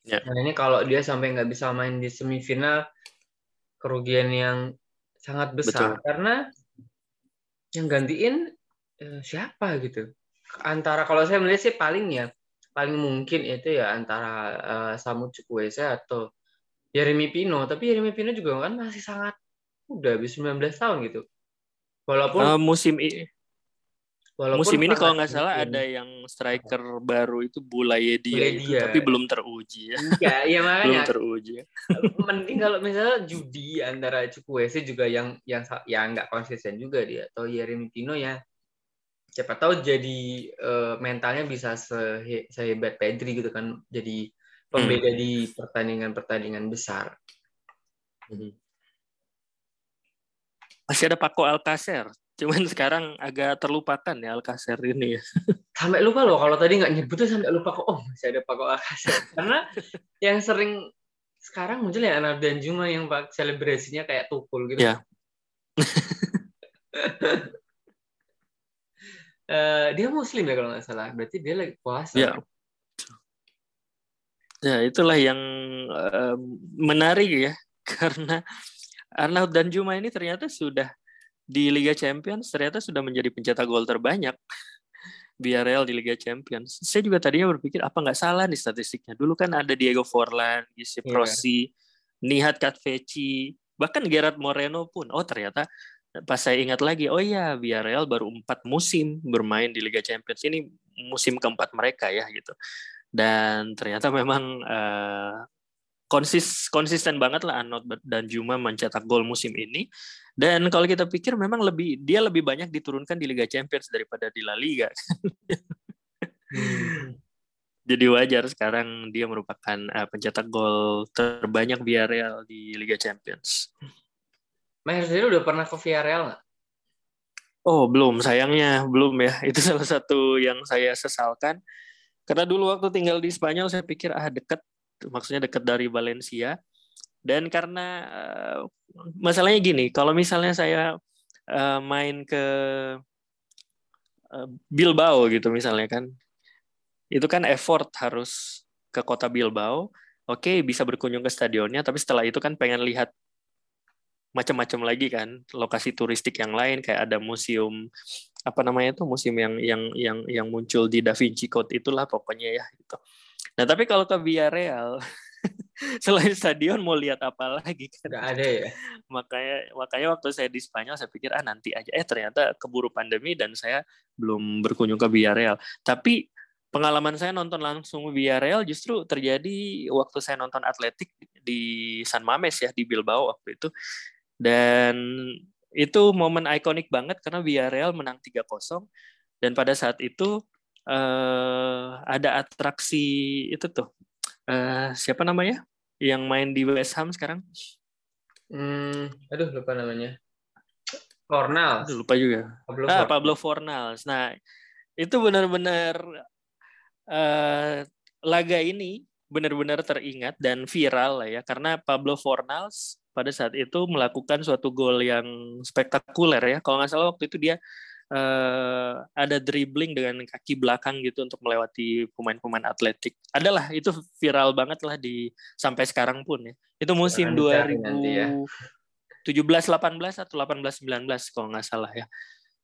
A: Yeah. Nah ini kalau dia sampai nggak bisa main di semifinal, kerugian yang sangat besar Betul. karena yang gantiin eh, siapa gitu. Antara kalau saya melihat sih paling ya paling mungkin itu ya antara uh, Samu Chukwueze atau Yeremi Pino. Tapi Yeremi Pino juga kan masih sangat muda, habis 19 tahun gitu.
B: Walaupun uh, musim ini Walaupun Musim ini kalau nggak salah ada yang striker baru itu Bulaye dia, itu, tapi belum teruji ya.
A: Iya, iya makanya.
B: belum teruji.
A: Mending kalau misalnya judi antara Chukwueze juga yang yang yang nggak konsisten juga dia atau Yeremi Pino ya siapa tahu jadi uh, mentalnya bisa sehe, sehebat Pedri gitu kan jadi pembeda hmm. di pertandingan-pertandingan besar. Hmm.
B: Masih ada Paco Alcacer Cuman sekarang agak terlupakan ya Alcacer ini ya.
A: Sampai lupa loh kalau tadi nggak nyebutnya sampai lupa kok oh masih ada Paco Alcacer. Karena yang sering sekarang muncul ya Anak dan Juma yang pak selebrasinya kayak tukul gitu. Ya. uh, dia muslim ya kalau nggak salah. Berarti dia lagi puasa.
B: Ya. Ya, itulah yang uh, menarik ya karena Arnaud dan Juma ini ternyata sudah di Liga Champions ternyata sudah menjadi pencetak gol terbanyak BRL di Liga Champions. Saya juga tadinya berpikir apa nggak salah nih statistiknya. Dulu kan ada Diego Forlan, Giuseppe yeah. Rossi, Nihat Katveci, bahkan Gerard Moreno pun. Oh ternyata pas saya ingat lagi, oh iya BRL baru empat musim bermain di Liga Champions. Ini musim keempat mereka ya gitu. Dan ternyata memang uh, konsis konsisten banget lah Arnold dan Juma mencetak gol musim ini. Dan kalau kita pikir memang lebih dia lebih banyak diturunkan di Liga Champions daripada di La Liga. hmm. Jadi wajar sekarang dia merupakan uh, pencetak gol terbanyak Villarreal di Liga Champions.
A: Maher sendiri udah pernah ke Villarreal nggak?
B: Oh belum, sayangnya belum ya. Itu salah satu yang saya sesalkan. Karena dulu waktu tinggal di Spanyol saya pikir ah dekat, maksudnya dekat dari Valencia. Dan karena uh, masalahnya gini, kalau misalnya saya uh, main ke uh, Bilbao gitu misalnya kan, itu kan effort harus ke kota Bilbao. Oke, bisa berkunjung ke stadionnya, tapi setelah itu kan pengen lihat macam-macam lagi kan lokasi turistik yang lain kayak ada museum apa namanya itu museum yang yang yang yang muncul di Da Vinci Code itulah pokoknya ya gitu. Nah tapi kalau ke Villarreal selain stadion mau lihat apa lagi
A: kan? Gak ada ya.
B: makanya makanya waktu saya di Spanyol saya pikir ah nanti aja eh ternyata keburu pandemi dan saya belum berkunjung ke Villarreal. Tapi pengalaman saya nonton langsung Villarreal justru terjadi waktu saya nonton Atletik di San Mames ya di Bilbao waktu itu dan itu momen ikonik banget karena Villarreal menang 3-0 dan pada saat itu uh, ada atraksi itu tuh uh, siapa namanya yang main di West Ham sekarang?
A: Hmm, aduh lupa namanya. Fornals.
B: Aduh, lupa juga. Pablo ah, Pablo Fornals. Nah, itu benar-benar uh, laga ini benar-benar teringat dan viral lah ya karena Pablo Fornals pada saat itu melakukan suatu gol yang spektakuler ya. Kalau nggak salah waktu itu dia uh, ada dribbling dengan kaki belakang gitu untuk melewati pemain-pemain atletik. Adalah itu viral banget lah di sampai sekarang pun ya. Itu musim ya. 2017 18 atau 18 19 kalau nggak salah ya.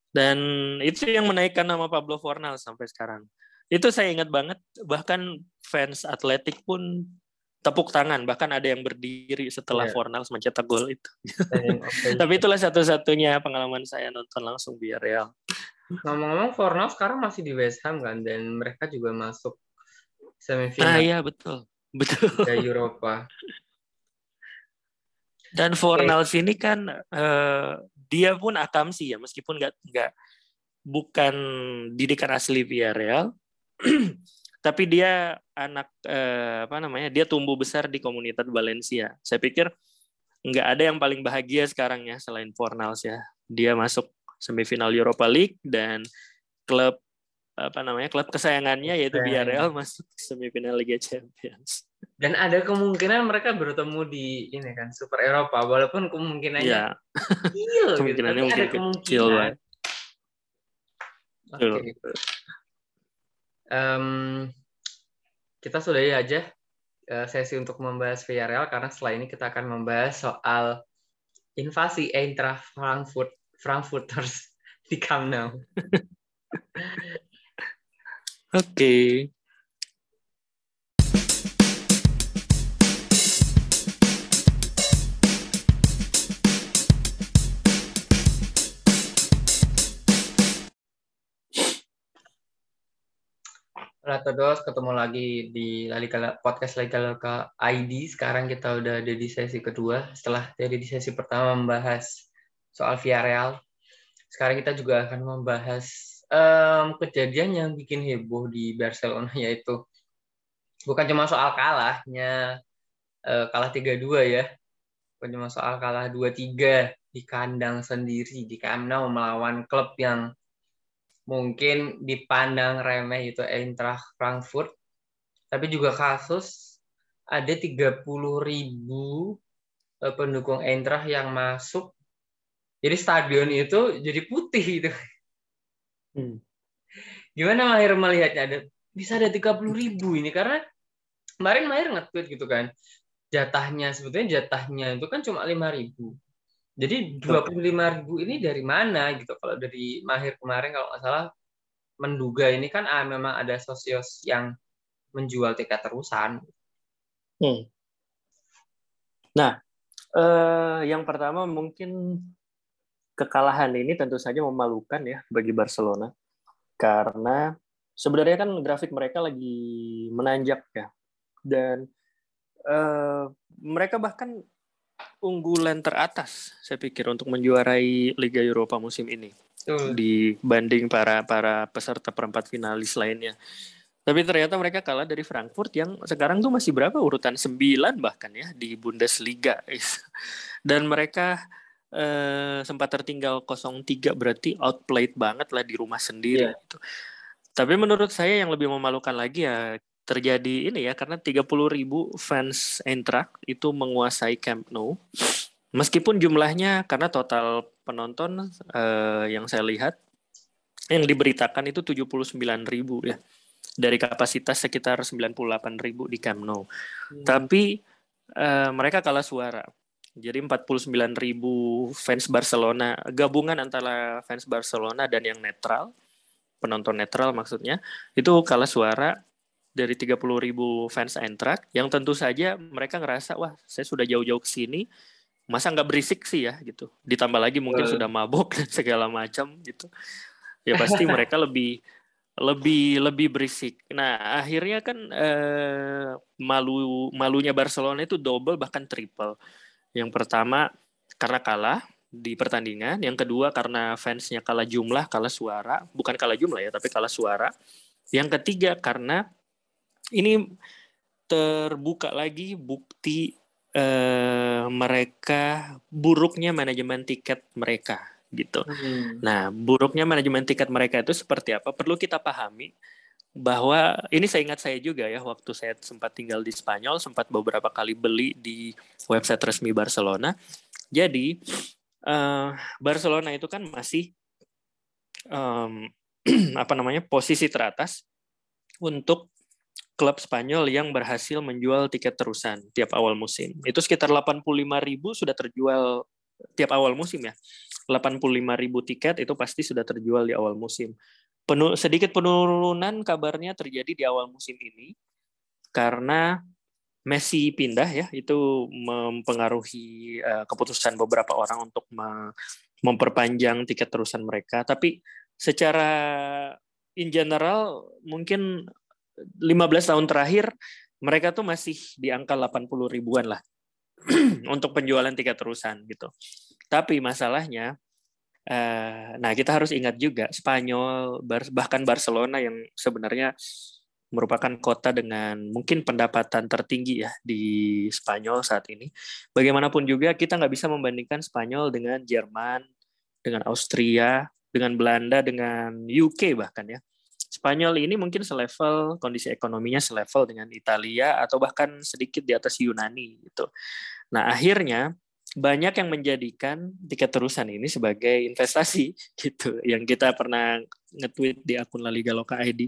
B: Dan itu yang menaikkan nama Pablo Fornal sampai sekarang. Itu saya ingat banget bahkan fans atletik pun tepuk tangan bahkan ada yang berdiri setelah yeah. Fornals mencetak gol itu. Tapi itulah satu-satunya pengalaman saya nonton langsung biar Real.
A: Ngomong-ngomong Fornals sekarang masih di West Ham kan dan mereka juga masuk semifinal.
B: Ah iya betul. Betul.
A: Ke Eropa.
B: Dan Fornals okay. ini kan uh, dia pun akamsi ya meskipun nggak nggak bukan didikan asli Villarreal tapi dia anak eh, apa namanya dia tumbuh besar di komunitas Valencia saya pikir nggak ada yang paling bahagia sekarang ya selain Fornals ya dia masuk semifinal Europa League dan klub apa namanya klub kesayangannya yaitu Villarreal masuk semifinal Liga Champions
A: dan ada kemungkinan mereka bertemu di ini kan Super Eropa walaupun kemungkinannya
B: ya. kecil gitu, kemungkinannya gitu. mungkin ada kemungkinan. kecil banget.
A: Okay. Um, kita sudahi aja uh, sesi untuk membahas Villarreal karena setelah ini kita akan membahas soal invasi Eintracht Frankfurt Frankfurters di Camp.
B: Oke. okay.
A: Ratodos ketemu lagi di Liga podcast Liga Loka ID. Sekarang kita udah ada di sesi kedua. Setelah dari di sesi pertama membahas soal Villarreal, sekarang kita juga akan membahas um, kejadian yang bikin heboh di Barcelona yaitu bukan cuma soal kalahnya uh, kalah 3-2 ya. Bukan cuma soal kalah 2-3 di kandang sendiri di Camp Nou melawan klub yang mungkin dipandang remeh itu Eintracht Frankfurt, tapi juga kasus ada 30 ribu eh, pendukung Eintracht yang masuk. Jadi stadion itu jadi putih itu. Hmm. Gimana Mahir melihatnya? Ada bisa ada 30 ribu ini karena kemarin Mahir nge-tweet gitu kan. Jatahnya sebetulnya jatahnya itu kan cuma 5 ribu. Jadi 25 ribu ini dari mana gitu? Kalau dari Mahir kemarin kalau nggak salah menduga ini kan ah, memang ada sosios yang menjual tiket terusan.
B: Hmm. Nah, eh, yang pertama mungkin kekalahan ini tentu saja memalukan ya bagi Barcelona karena sebenarnya kan grafik mereka lagi menanjak ya dan uh, mereka bahkan unggulan teratas saya pikir untuk menjuarai Liga Eropa musim ini uh. dibanding para para peserta perempat finalis lainnya. Tapi ternyata mereka kalah dari Frankfurt yang sekarang tuh masih berapa urutan 9 bahkan ya di Bundesliga. Dan mereka eh, sempat tertinggal 0-3 berarti outplayed banget lah di rumah sendiri yeah. gitu. Tapi menurut saya yang lebih memalukan lagi ya terjadi ini ya karena 30 ribu fans Eintracht itu menguasai Camp Nou. Meskipun jumlahnya karena total penonton eh, yang saya lihat yang diberitakan itu 79 ribu ya dari kapasitas sekitar 98 ribu di Camp Nou. Hmm. Tapi uh, mereka kalah suara. Jadi 49 ribu fans Barcelona, gabungan antara fans Barcelona dan yang netral, penonton netral maksudnya, itu kalah suara dari 30 ribu fans Eintracht, yang tentu saja mereka ngerasa, wah saya sudah jauh-jauh ke sini, masa nggak berisik sih ya gitu. Ditambah lagi mungkin uh. sudah mabuk dan segala macam gitu. Ya pasti mereka lebih lebih lebih berisik. Nah akhirnya kan eh, malu malunya Barcelona itu double bahkan triple. Yang pertama karena kalah di pertandingan, yang kedua karena fansnya kalah jumlah, kalah suara, bukan kalah jumlah ya, tapi kalah suara. Yang ketiga karena ini terbuka lagi bukti eh, mereka buruknya manajemen tiket mereka gitu. Hmm. Nah, buruknya manajemen tiket mereka itu seperti apa? Perlu kita pahami bahwa ini saya ingat saya juga ya waktu saya sempat tinggal di Spanyol sempat beberapa kali beli di website resmi Barcelona. Jadi uh, Barcelona itu kan masih um, apa namanya posisi teratas untuk klub Spanyol yang berhasil menjual tiket terusan tiap awal musim. Itu sekitar 85 ribu sudah terjual tiap awal musim ya. 85 ribu tiket itu pasti sudah terjual di awal musim. Penu, sedikit penurunan kabarnya terjadi di awal musim ini karena Messi pindah ya itu mempengaruhi uh, keputusan beberapa orang untuk me memperpanjang tiket terusan mereka tapi secara in general mungkin 15 tahun terakhir mereka tuh masih di angka 80 ribuan lah untuk penjualan tiket terusan gitu. Tapi masalahnya, uh, nah kita harus ingat juga Spanyol bahkan Barcelona yang sebenarnya merupakan kota dengan mungkin pendapatan tertinggi ya di Spanyol saat ini. Bagaimanapun juga kita nggak bisa membandingkan Spanyol dengan Jerman, dengan Austria, dengan Belanda, dengan UK bahkan ya. Spanyol ini mungkin selevel kondisi ekonominya selevel dengan Italia atau bahkan sedikit di atas Yunani gitu. Nah, akhirnya banyak yang menjadikan tiket terusan ini sebagai investasi gitu yang kita pernah nge-tweet di akun La Liga Loka ID.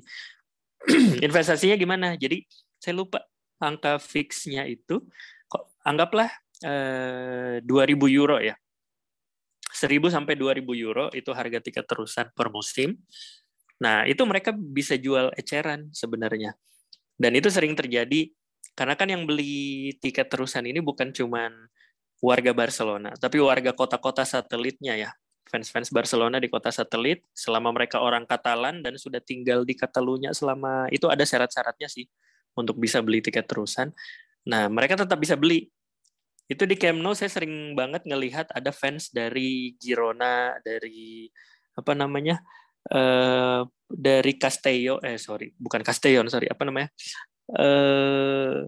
B: Investasinya gimana? Jadi saya lupa angka fixnya itu kok anggaplah eh, 2000 euro ya. 1000 sampai 2000 euro itu harga tiket terusan per musim. Nah, itu mereka bisa jual eceran sebenarnya. Dan itu sering terjadi karena kan yang beli tiket terusan ini bukan cuman warga Barcelona, tapi warga kota-kota satelitnya ya. Fans-fans Barcelona di kota satelit, selama mereka orang Katalan dan sudah tinggal di Catalunya selama itu ada syarat-syaratnya sih untuk bisa beli tiket terusan. Nah, mereka tetap bisa beli. Itu di Camp Nou saya sering banget ngelihat ada fans dari Girona, dari apa namanya? Uh, dari Castello eh sorry bukan Castellon sorry apa namanya? Uh,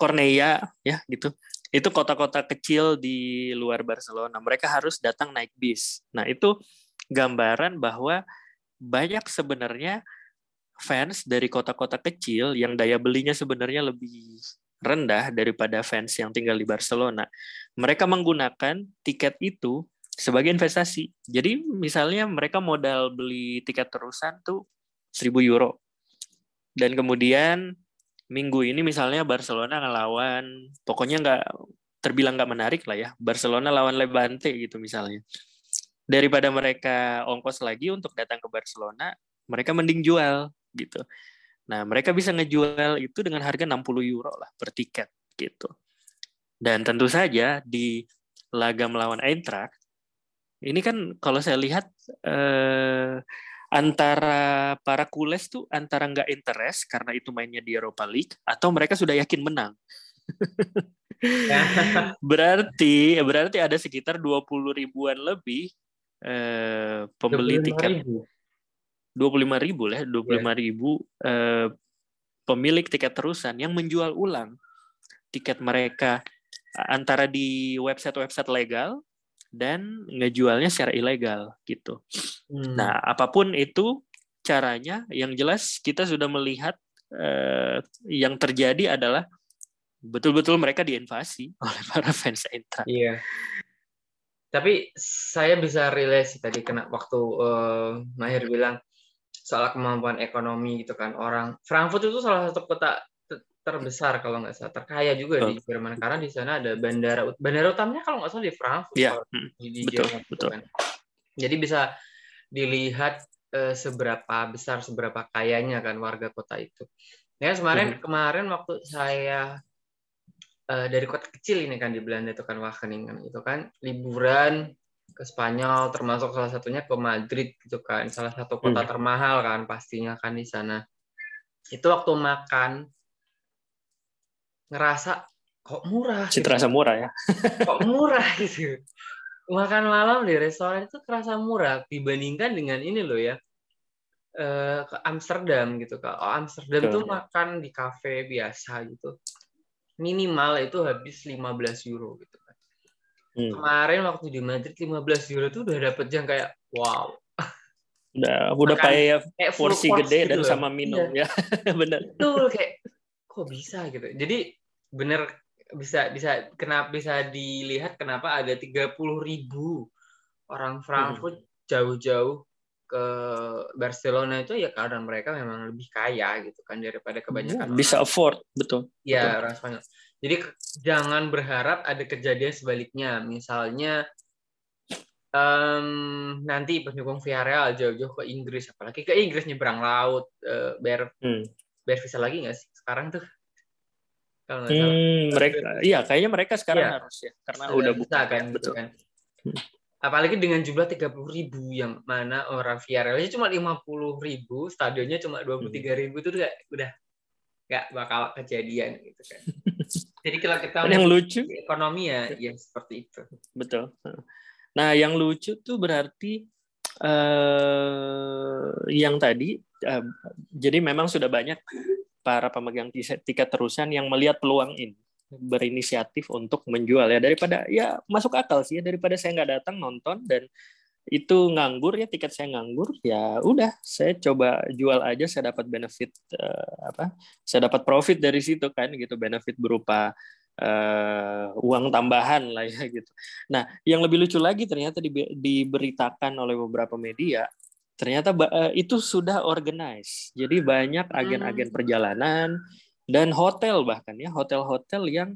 B: Cornea ya gitu. Itu kota-kota kecil di luar Barcelona. Mereka harus datang naik bis. Nah itu gambaran bahwa banyak sebenarnya fans dari kota-kota kecil yang daya belinya sebenarnya lebih rendah daripada fans yang tinggal di Barcelona. Mereka menggunakan tiket itu sebagai investasi. Jadi misalnya mereka modal beli tiket terusan tuh 1000 euro. Dan kemudian minggu ini misalnya Barcelona ngelawan, pokoknya nggak terbilang nggak menarik lah ya. Barcelona lawan Levante gitu misalnya. Daripada mereka ongkos lagi untuk datang ke Barcelona, mereka mending jual gitu. Nah, mereka bisa ngejual itu dengan harga 60 euro lah per tiket gitu. Dan tentu saja di laga melawan Eintracht ini kan kalau saya lihat eh, antara para kules tuh antara nggak interest karena itu mainnya di Europa League atau mereka sudah yakin menang. berarti berarti ada sekitar 20 ribuan lebih eh, pembeli tiket. Ribu. 25 ribu lah, 25 yeah. ribu eh, pemilik tiket terusan yang menjual ulang tiket mereka antara di website-website legal dan ngejualnya secara ilegal gitu. Hmm. Nah, apa pun itu caranya, yang jelas kita sudah melihat eh, yang terjadi adalah betul-betul mereka diinvasi oleh para fans Eintracht.
A: Iya. Tapi saya bisa relate tadi kena waktu uh, Mahir bilang soal kemampuan ekonomi gitu kan orang Frankfurt itu salah satu kota terbesar kalau nggak salah terkaya juga oh. di Jerman karena di sana ada bandara bandara utamanya kalau nggak salah di Frankfurt
B: yeah. Hmm. di, di betul, Jerman betul. Kan.
A: jadi bisa dilihat uh, seberapa besar seberapa kayanya kan warga kota itu ya kemarin hmm. kemarin waktu saya uh, dari kota kecil ini kan di Belanda itu kan Wageningen itu kan liburan ke Spanyol termasuk salah satunya ke Madrid gitu kan salah satu kota hmm. termahal kan pastinya kan di sana itu waktu makan ngerasa kok murah.
B: Gitu. Terasa murah ya.
A: kok murah gitu. Makan malam di restoran itu terasa murah dibandingkan dengan ini loh ya. Eh, ke Amsterdam gitu kak. Oh, Amsterdam tuh makan di kafe biasa gitu. Minimal itu habis 15 euro gitu kan. Hmm. Kemarin waktu di Madrid 15 euro tuh udah dapet yang kayak wow.
B: Udah udah kayak, porsi gede gitu dan loh. sama minum iya. ya. Benar.
A: Betul kayak kok bisa gitu. Jadi bener bisa bisa kenapa bisa dilihat kenapa ada 30 ribu orang Frankfurt hmm. jauh-jauh ke Barcelona itu ya karena mereka memang lebih kaya gitu kan daripada kebanyakan
B: ya, bisa orang. afford betul
A: ya orang Spanyol jadi jangan berharap ada kejadian sebaliknya misalnya um, nanti pendukung Villarreal jauh-jauh ke Inggris apalagi ke Inggris nyebrang laut uh, bayar hmm. bayar visa lagi nggak sih sekarang tuh
B: kalau hmm, mereka iya kayaknya mereka sekarang ya. harus ya karena Sudah udah buka
A: kan gitu betul kan. Hmm. apalagi dengan jumlah 30 ribu yang mana orang Villarreal cuma 50 ribu stadionnya cuma 23 hmm. ribu itu udah udah nggak bakal kejadian gitu kan jadi kalau kita
B: yang lucu
A: ekonomi ya ya seperti itu
B: betul nah yang lucu tuh berarti uh, yang tadi uh, jadi memang sudah banyak para pemegang tiket terusan yang melihat peluang ini berinisiatif untuk menjual ya. Daripada ya masuk akal sih ya daripada saya nggak datang nonton dan itu nganggur ya tiket saya nganggur ya udah saya coba jual aja saya dapat benefit uh, apa saya dapat profit dari situ kan gitu benefit berupa uh, uang tambahan lah ya gitu. Nah yang lebih lucu lagi ternyata di, diberitakan oleh beberapa media ternyata uh, itu sudah organize. Jadi banyak agen-agen hmm. perjalanan dan hotel bahkan ya hotel-hotel yang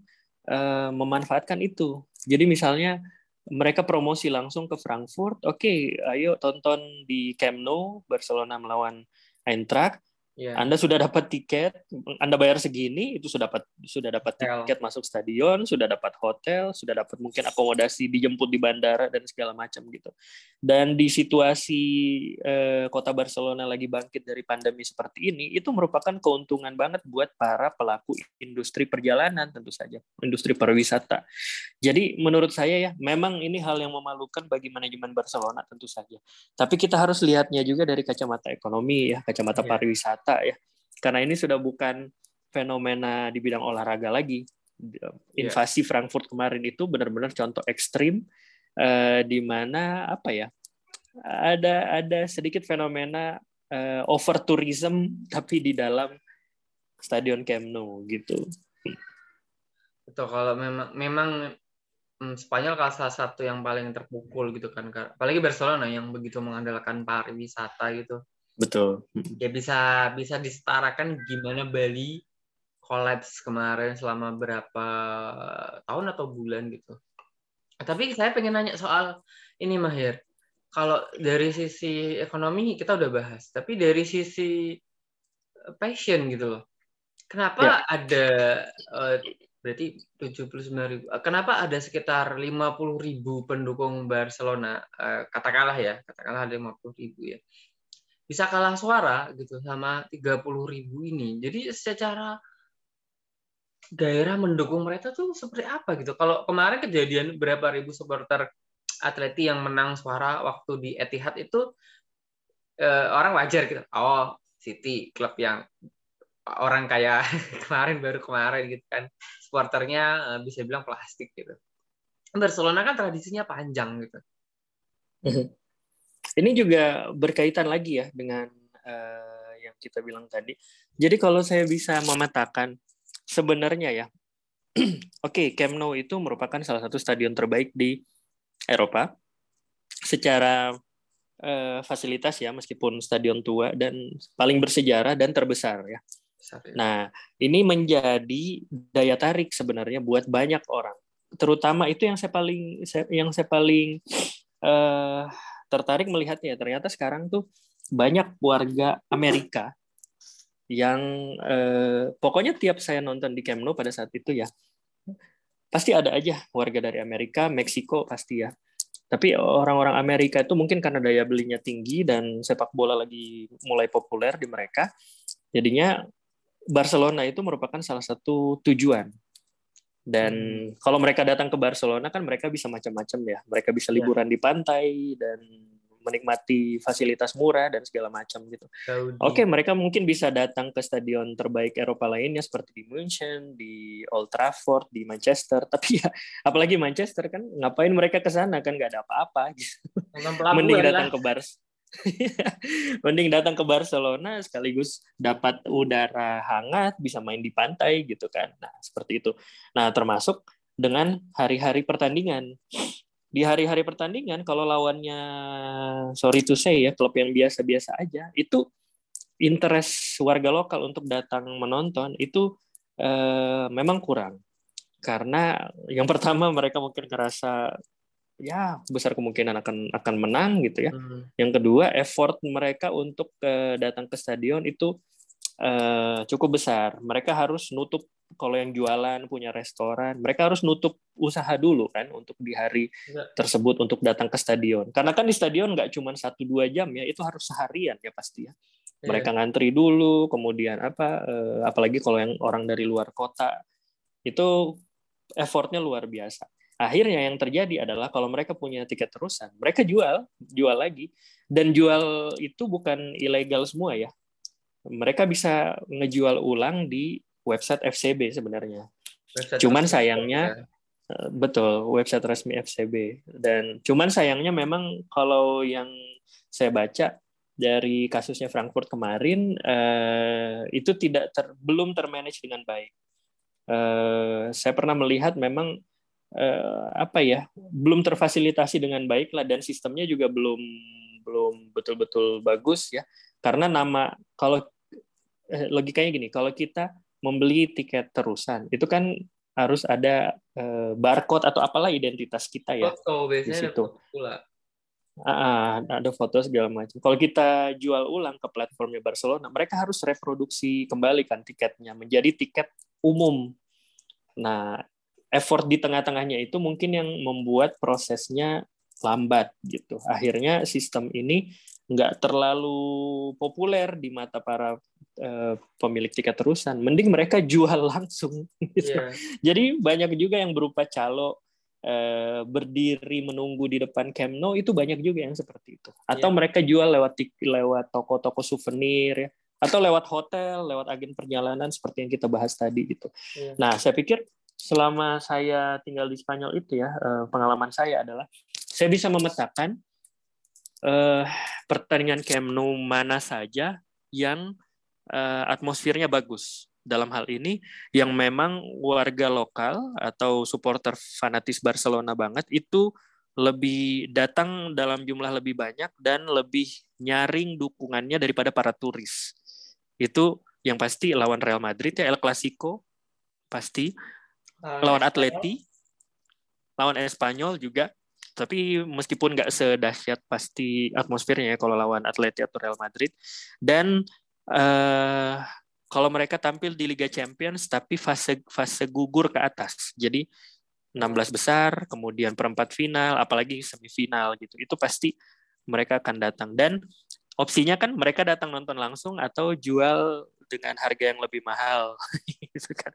B: uh, memanfaatkan itu. Jadi misalnya mereka promosi langsung ke Frankfurt, oke, okay, ayo tonton di Camp Nou Barcelona melawan Eintracht Yeah. Anda sudah dapat tiket, Anda bayar segini, itu sudah dapat sudah dapat tiket masuk stadion, sudah dapat hotel, sudah dapat mungkin akomodasi dijemput di bandara dan segala macam gitu. Dan di situasi eh, kota Barcelona lagi bangkit dari pandemi seperti ini, itu merupakan keuntungan banget buat para pelaku industri perjalanan tentu saja, industri pariwisata. Jadi menurut saya ya, memang ini hal yang memalukan bagi manajemen Barcelona tentu saja. Tapi kita harus lihatnya juga dari kacamata ekonomi ya, kacamata yeah. pariwisata nyata ya. Karena ini sudah bukan fenomena di bidang olahraga lagi. Iya. Invasi yeah. Frankfurt kemarin itu benar-benar contoh ekstrim uh, di mana apa ya? Ada ada sedikit fenomena uh, over tourism tapi di dalam stadion Camp Nou gitu.
A: Betul kalau memang memang hmm, Spanyol salah satu yang paling terpukul gitu kan apalagi Barcelona yang begitu mengandalkan pariwisata gitu
B: Betul.
A: Ya bisa bisa disetarakan gimana Bali kolaps kemarin selama berapa tahun atau bulan gitu. Tapi saya pengen nanya soal ini Mahir. Kalau dari sisi ekonomi kita udah bahas, tapi dari sisi passion gitu loh. Kenapa ya. ada uh, berarti 79 ribu. Kenapa ada sekitar 50 ribu pendukung Barcelona? Uh, katakanlah ya, katakanlah ada 50 ribu ya bisa kalah suara gitu sama 30 ribu ini. Jadi secara gairah mendukung mereka tuh seperti apa gitu. Kalau kemarin kejadian berapa ribu supporter Atleti yang menang suara waktu di Etihad itu eh, orang wajar gitu. Oh, City klub yang orang kayak kemarin baru kemarin gitu kan supporternya eh, bisa bilang plastik gitu. Barcelona kan tradisinya panjang gitu.
B: Ini juga berkaitan lagi ya dengan uh, yang kita bilang tadi. Jadi kalau saya bisa memetakan sebenarnya ya, oke okay, Camp Nou itu merupakan salah satu stadion terbaik di Eropa secara uh, fasilitas ya, meskipun stadion tua dan paling bersejarah dan terbesar ya. ya. Nah, ini menjadi daya tarik sebenarnya buat banyak orang. Terutama itu yang saya paling yang saya paling uh, tertarik melihatnya ternyata sekarang tuh banyak warga Amerika yang eh, pokoknya tiap saya nonton di Camp Nou pada saat itu ya pasti ada aja warga dari Amerika, Meksiko pasti ya. Tapi orang-orang Amerika itu mungkin karena daya belinya tinggi dan sepak bola lagi mulai populer di mereka, jadinya Barcelona itu merupakan salah satu tujuan. Dan hmm. kalau mereka datang ke Barcelona kan mereka bisa macam-macam ya. Mereka bisa iya. liburan ya. di pantai dan menikmati fasilitas murah dan segala macam gitu. Oke, okay, mereka mungkin bisa datang ke stadion terbaik Eropa lainnya seperti di München, di Old Trafford, di Manchester. Tapi ya, apalagi Manchester kan ngapain mereka ke sana kan nggak ada apa-apa. Gitu. Mending datang ke Bars. Mending datang ke Barcelona sekaligus dapat udara hangat, bisa main di pantai gitu kan. Nah, seperti itu. Nah, termasuk dengan hari-hari pertandingan di hari-hari pertandingan kalau lawannya sorry to say ya klub yang biasa-biasa aja itu interest warga lokal untuk datang menonton itu eh, memang kurang karena yang pertama mereka mungkin ngerasa ya besar kemungkinan akan akan menang gitu ya. Hmm. Yang kedua effort mereka untuk eh, datang ke stadion itu eh, cukup besar. Mereka harus nutup kalau yang jualan punya restoran, mereka harus nutup usaha dulu kan untuk di hari ya. tersebut untuk datang ke stadion. Karena kan di stadion nggak cuma satu dua jam ya, itu harus seharian ya pasti ya. ya. Mereka ngantri dulu, kemudian apa, eh, apalagi kalau yang orang dari luar kota itu effortnya luar biasa. Akhirnya yang terjadi adalah kalau mereka punya tiket terusan, mereka jual, jual lagi, dan jual itu bukan ilegal semua ya. Mereka bisa ngejual ulang di website FCB sebenarnya. Website cuman sayangnya ya. betul website resmi FCB dan cuman sayangnya memang kalau yang saya baca dari kasusnya Frankfurt kemarin eh, itu tidak ter, belum termanage dengan baik. Eh, saya pernah melihat memang eh, apa ya belum terfasilitasi dengan baik lah dan sistemnya juga belum belum betul-betul bagus ya karena nama kalau eh, logikanya gini kalau kita membeli tiket terusan itu kan harus ada uh, barcode atau apalah identitas kita ya
A: foto biasanya di situ. ada foto pula
B: Ah, ada foto segala macam. Kalau kita jual ulang ke platformnya Barcelona, mereka harus reproduksi kembali kan tiketnya menjadi tiket umum. Nah, effort di tengah-tengahnya itu mungkin yang membuat prosesnya lambat gitu. Akhirnya sistem ini nggak terlalu populer di mata para Eh, pemilik tiket terusan. Mending mereka jual langsung. Gitu. Yeah. Jadi banyak juga yang berupa calo eh, berdiri menunggu di depan Camp Nou itu banyak juga yang seperti itu. Atau yeah. mereka jual lewat lewat toko-toko souvenir ya atau lewat hotel, lewat agen perjalanan seperti yang kita bahas tadi gitu. Yeah. Nah, saya pikir selama saya tinggal di Spanyol itu ya, eh, pengalaman saya adalah saya bisa memetakan pertandingan Camp Nou mana saja yang uh, atmosfernya bagus. Dalam hal ini, yang memang warga lokal atau supporter fanatis Barcelona banget itu lebih datang dalam jumlah lebih banyak dan lebih nyaring dukungannya daripada para turis. Itu yang pasti lawan Real Madrid ya El Clasico pasti lawan Atleti lawan Espanyol juga tapi meskipun nggak sedahsyat pasti atmosfernya ya kalau lawan Atleti atau Real Madrid dan uh, kalau mereka tampil di Liga Champions tapi fase fase gugur ke atas. Jadi 16 besar, kemudian perempat final, apalagi semifinal gitu. Itu pasti mereka akan datang dan opsinya kan mereka datang nonton langsung atau jual dengan harga yang lebih mahal gitu kan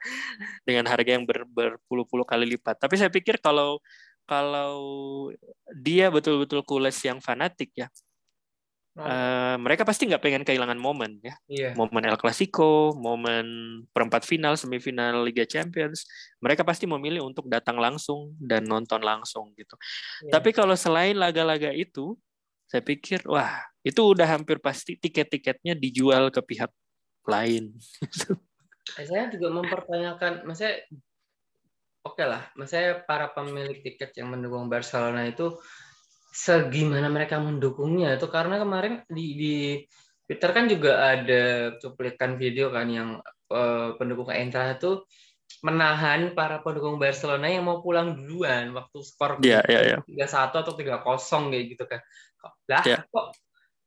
B: dengan harga yang ber, berpuluh-puluh kali lipat tapi saya pikir kalau kalau dia betul-betul kules yang fanatik ya Uh, mereka pasti nggak pengen kehilangan momen ya, yeah. momen El Clasico, momen perempat final, semifinal Liga Champions. Mereka pasti memilih untuk datang langsung dan nonton langsung gitu. Yeah. Tapi kalau selain laga-laga itu, saya pikir wah itu udah hampir pasti tiket-tiketnya dijual ke pihak lain.
A: Eh, saya juga mempertanyakan, maksudnya oke okay lah, maksudnya para pemilik tiket yang mendukung Barcelona itu segimana mereka mendukungnya itu karena kemarin di, di Twitter kan juga ada cuplikan video kan yang uh, pendukung Eintracht itu menahan para pendukung Barcelona yang mau pulang duluan waktu skor
B: yeah, yeah, yeah.
A: 3-1 atau 3-0 kayak gitu kan. Lah yeah. kok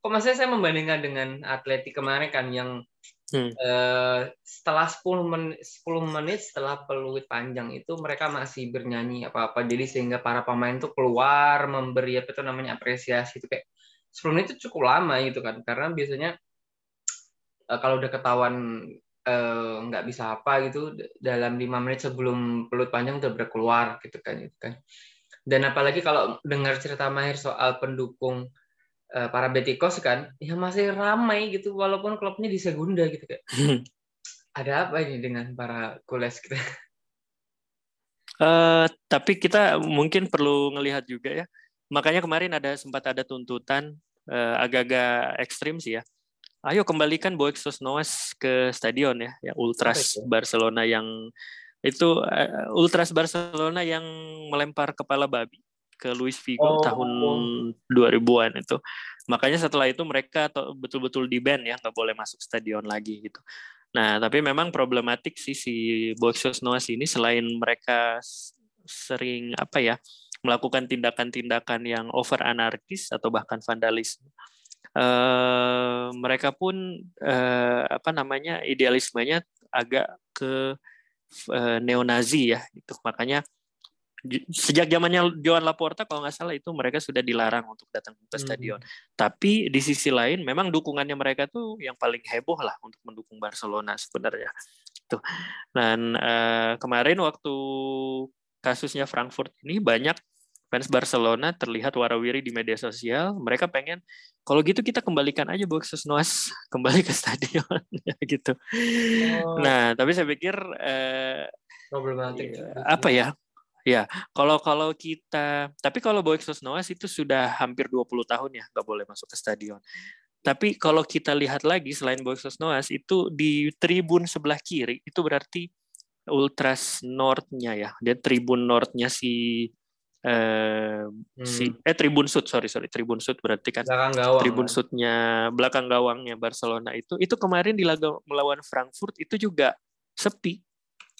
A: kok maksudnya saya membandingkan dengan Atletik kemarin kan yang Hmm. Uh, setelah 10 menit 10 menit setelah peluit panjang itu mereka masih bernyanyi apa-apa. Jadi sehingga para pemain tuh keluar memberi apa itu namanya apresiasi itu kayak 10 menit itu cukup lama gitu kan. Karena biasanya uh, kalau udah ketahuan uh, nggak bisa apa gitu dalam lima menit sebelum peluit panjang udah berkeluar gitu kan gitu kan. Dan apalagi kalau dengar cerita Mahir soal pendukung uh, para Betikos kan ya masih ramai gitu walaupun klubnya di Segunda gitu kan. Ada apa ini dengan para kules kita?
B: Uh, tapi kita mungkin perlu ngelihat juga ya. Makanya kemarin ada sempat ada tuntutan uh, agak-agak ekstrim sih ya. Ayo kembalikan Boeck Sosnoas ke stadion ya, ya Ultras Barcelona yang itu uh, Ultras Barcelona yang melempar kepala babi ke Luis Figo oh. tahun 2000-an itu. Makanya setelah itu mereka betul-betul di ban ya, nggak boleh masuk stadion lagi gitu. Nah, tapi memang problematik sih si Boxios Noas ini selain mereka sering apa ya melakukan tindakan-tindakan yang over anarkis atau bahkan vandalisme. Uh, mereka pun uh, apa namanya idealismenya agak ke uh, neonazi ya itu makanya sejak zamannya Joan Laporta kalau nggak salah itu mereka sudah dilarang untuk datang ke stadion. Hmm. Tapi di sisi lain memang dukungannya mereka tuh yang paling heboh lah untuk mendukung Barcelona sebenarnya. Tuh. Dan uh, kemarin waktu kasusnya Frankfurt ini banyak fans Barcelona terlihat warawiri di media sosial. Mereka pengen kalau gitu kita kembalikan aja Boxes Noas kembali ke stadion gitu. Oh. Nah, tapi saya pikir uh,
A: problematik.
B: Apa ya? Ya, kalau kalau kita, tapi kalau Boexos Noas itu sudah hampir 20 tahun ya, nggak boleh masuk ke stadion. Tapi kalau kita lihat lagi selain Boexos Noas itu di tribun sebelah kiri itu berarti Ultras North-nya ya. Dia tribun North-nya si eh, hmm. si eh tribun sud sorry sorry tribun sud berarti kan belakang gawang, tribun sudnya belakang gawangnya Barcelona itu itu kemarin di laga melawan Frankfurt itu juga sepi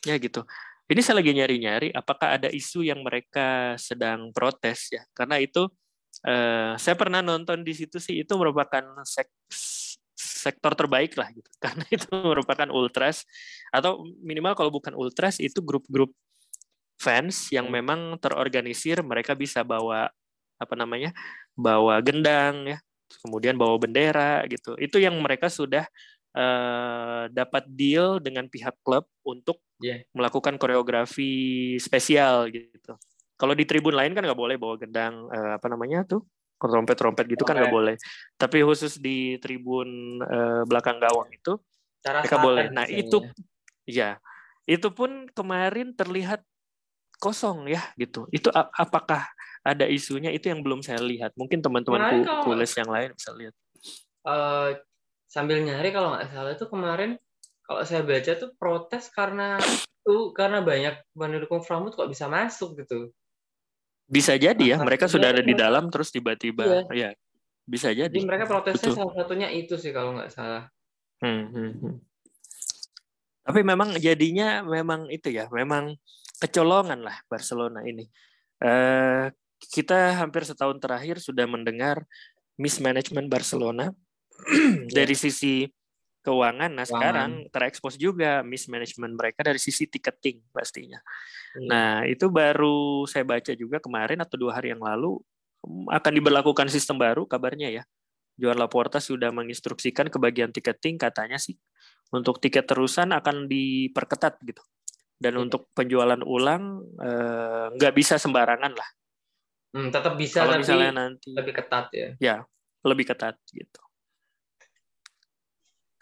B: ya gitu ini saya lagi nyari-nyari apakah ada isu yang mereka sedang protes ya. Karena itu eh, saya pernah nonton di situ sih itu merupakan sek sektor terbaik lah gitu. Karena itu merupakan ultras atau minimal kalau bukan ultras itu grup-grup fans yang hmm. memang terorganisir, mereka bisa bawa apa namanya? bawa gendang ya, kemudian bawa bendera gitu. Itu yang mereka sudah uh, dapat deal dengan pihak klub untuk yeah. melakukan koreografi spesial gitu. Kalau di tribun lain kan nggak boleh bawa gendang uh, apa namanya tuh trompet-trompet gitu okay. kan nggak boleh. Tapi khusus di tribun uh, belakang gawang itu Cara mereka boleh. Nah itu ya itu pun kemarin terlihat kosong ya gitu. Itu apakah ada isunya itu yang belum saya lihat. Mungkin teman-teman kulis yang lain bisa lihat.
A: Uh, sambil nyari kalau nggak salah itu kemarin kalau saya baca tuh protes karena itu karena banyak pendukung Frankfurt kok bisa masuk gitu.
B: Bisa jadi ya, mereka sudah ada di dalam terus tiba-tiba iya. ya bisa jadi. Jadi
A: mereka protesnya Betul. salah satunya itu sih kalau nggak salah. Hmm, hmm,
B: hmm. Tapi memang jadinya memang itu ya, memang kecolongan lah Barcelona ini. Uh, kita hampir setahun terakhir sudah mendengar mismanagement Barcelona dari sisi keuangan. Nah, sekarang terekspos juga mismanagement mereka dari sisi tiketing pastinya. Hmm. Nah, itu baru saya baca juga kemarin atau dua hari yang lalu mm, akan diberlakukan sistem baru kabarnya ya. Juan Laporta sudah menginstruksikan ke bagian tiketing katanya sih untuk tiket terusan akan diperketat gitu. Dan yeah. untuk penjualan ulang eh, nggak bisa sembarangan lah.
A: Hmm, tetap bisa
B: Kalau misalnya nanti
A: lebih ketat ya.
B: Ya, lebih ketat gitu.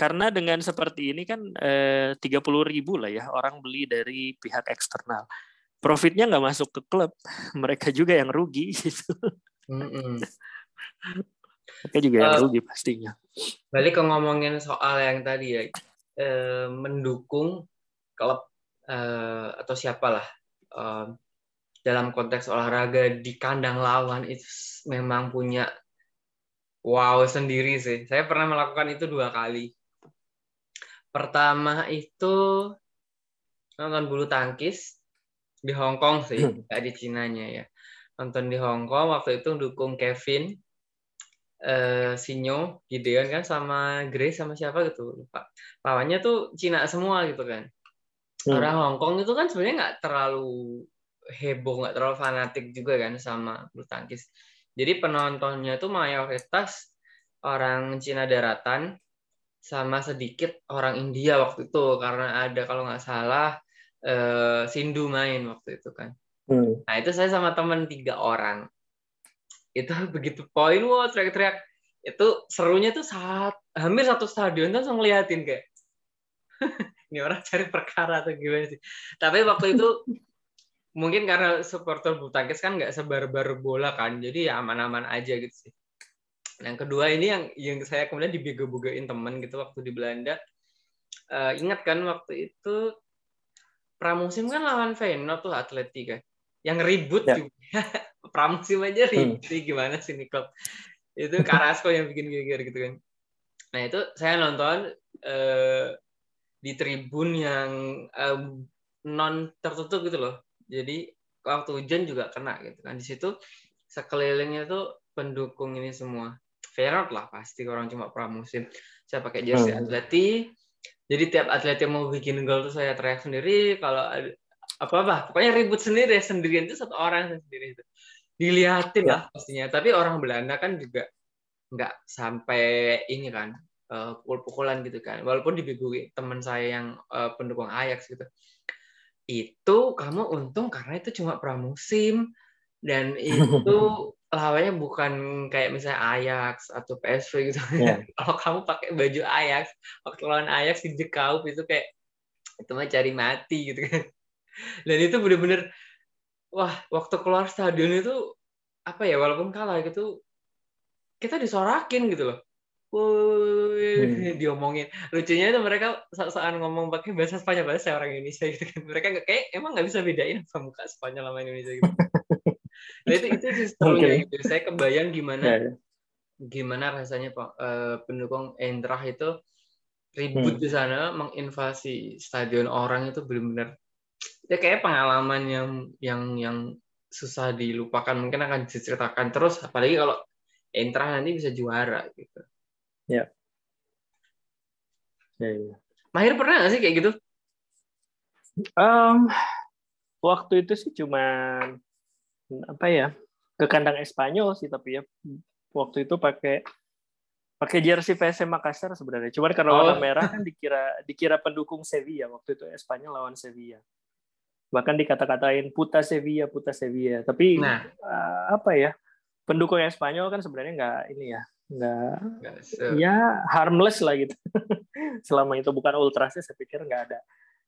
B: Karena dengan seperti ini kan eh, tiga puluh ribu lah ya orang beli dari pihak eksternal. Profitnya nggak masuk ke klub, mereka juga yang rugi gitu. Mm -mm. Mereka juga yang uh, rugi pastinya.
A: Balik ke ngomongin soal yang tadi ya, eh, mendukung klub eh, atau siapalah eh, dalam konteks olahraga di kandang lawan itu memang punya wow sendiri sih. Saya pernah melakukan itu dua kali. Pertama itu nonton bulu tangkis di Hong Kong sih, nggak di Cinanya ya. Nonton di Hong Kong waktu itu dukung Kevin uh, Sinyo, Gideon kan sama Grace sama siapa gitu lupa. Lawannya tuh Cina semua gitu kan. Hmm. Orang Hong Kong itu kan sebenarnya nggak terlalu heboh, nggak terlalu fanatik juga kan sama bulu tangkis. Jadi penontonnya tuh mayoritas orang Cina daratan sama sedikit orang India waktu itu karena ada kalau nggak salah uh, Sindu main waktu itu kan. Hmm. Nah itu saya sama teman tiga orang itu begitu poin wow teriak-teriak itu serunya tuh saat hampir satu stadion tuh langsung ngeliatin kayak ini orang cari perkara atau gimana sih tapi waktu itu mungkin karena supporter bulu tangkis kan nggak sebar-bar bola kan jadi ya aman-aman aja gitu sih yang kedua ini yang yang saya kemudian dibego-begoin temen gitu waktu di Belanda. Uh, ingat kan waktu itu pramusim kan lawan Feyenoord tuh Atletik kan yang ribut ya. juga. Pramusim aja ribut hmm. gimana sih nih klub itu Carrasco yang bikin geger gitu kan. Nah itu saya nonton uh, di tribun yang um, non tertutup gitu loh. Jadi waktu hujan juga kena gitu kan. Di situ sekelilingnya tuh pendukung ini semua Feyenoord lah pasti orang cuma pramusim. Saya pakai jersey hmm. atleti. Jadi tiap atlet yang mau bikin gol tuh saya teriak sendiri. Kalau apa apa pokoknya ribut sendiri sendirian itu satu orang sendiri itu dilihatin ya. lah pastinya. Tapi orang Belanda kan juga nggak sampai ini kan uh, pukul-pukulan gitu kan. Walaupun dibegui teman saya yang uh, pendukung Ajax gitu. Itu kamu untung karena itu cuma pramusim. Dan itu lawannya bukan kayak misalnya Ajax atau PSV gitu. Yeah. Kalau kamu pakai baju Ajax waktu lawan Ajax di Jekaup itu kayak itu mah cari mati gitu kan dan itu bener-bener wah waktu keluar stadion itu apa ya walaupun kalah gitu kita disorakin gitu loh Woi, hmm. diomongin. Lucunya itu mereka saat ngomong pakai bahasa Spanyol, bahasa orang Indonesia gitu kan. Mereka kayak emang nggak bisa bedain apa muka Spanyol sama Indonesia gitu. Nah itu itu justru okay. gitu. Saya kebayang gimana yeah, yeah. gimana rasanya pak uh, pendukung Entrah itu ribut hmm. di sana menginvasi stadion orang itu benar-benar ya kayak pengalaman yang yang yang susah dilupakan mungkin akan diceritakan terus apalagi kalau Intra nanti bisa juara gitu.
B: Ya. Ya, ya.
A: Mahir pernah nggak sih kayak gitu?
B: Um, waktu itu sih cuma apa ya ke kandang Espanyol sih tapi ya waktu itu pakai pakai jersey PSM Makassar sebenarnya. Cuman karena oh. warna merah kan dikira dikira pendukung Sevilla waktu itu Espanyol lawan Sevilla bahkan dikata-katain puta Sevilla puta Sevilla tapi nah. uh, apa ya pendukung yang Spanyol kan sebenarnya nggak ini ya nggak ya harmless lah gitu selama itu bukan ultrasnya saya pikir nggak ada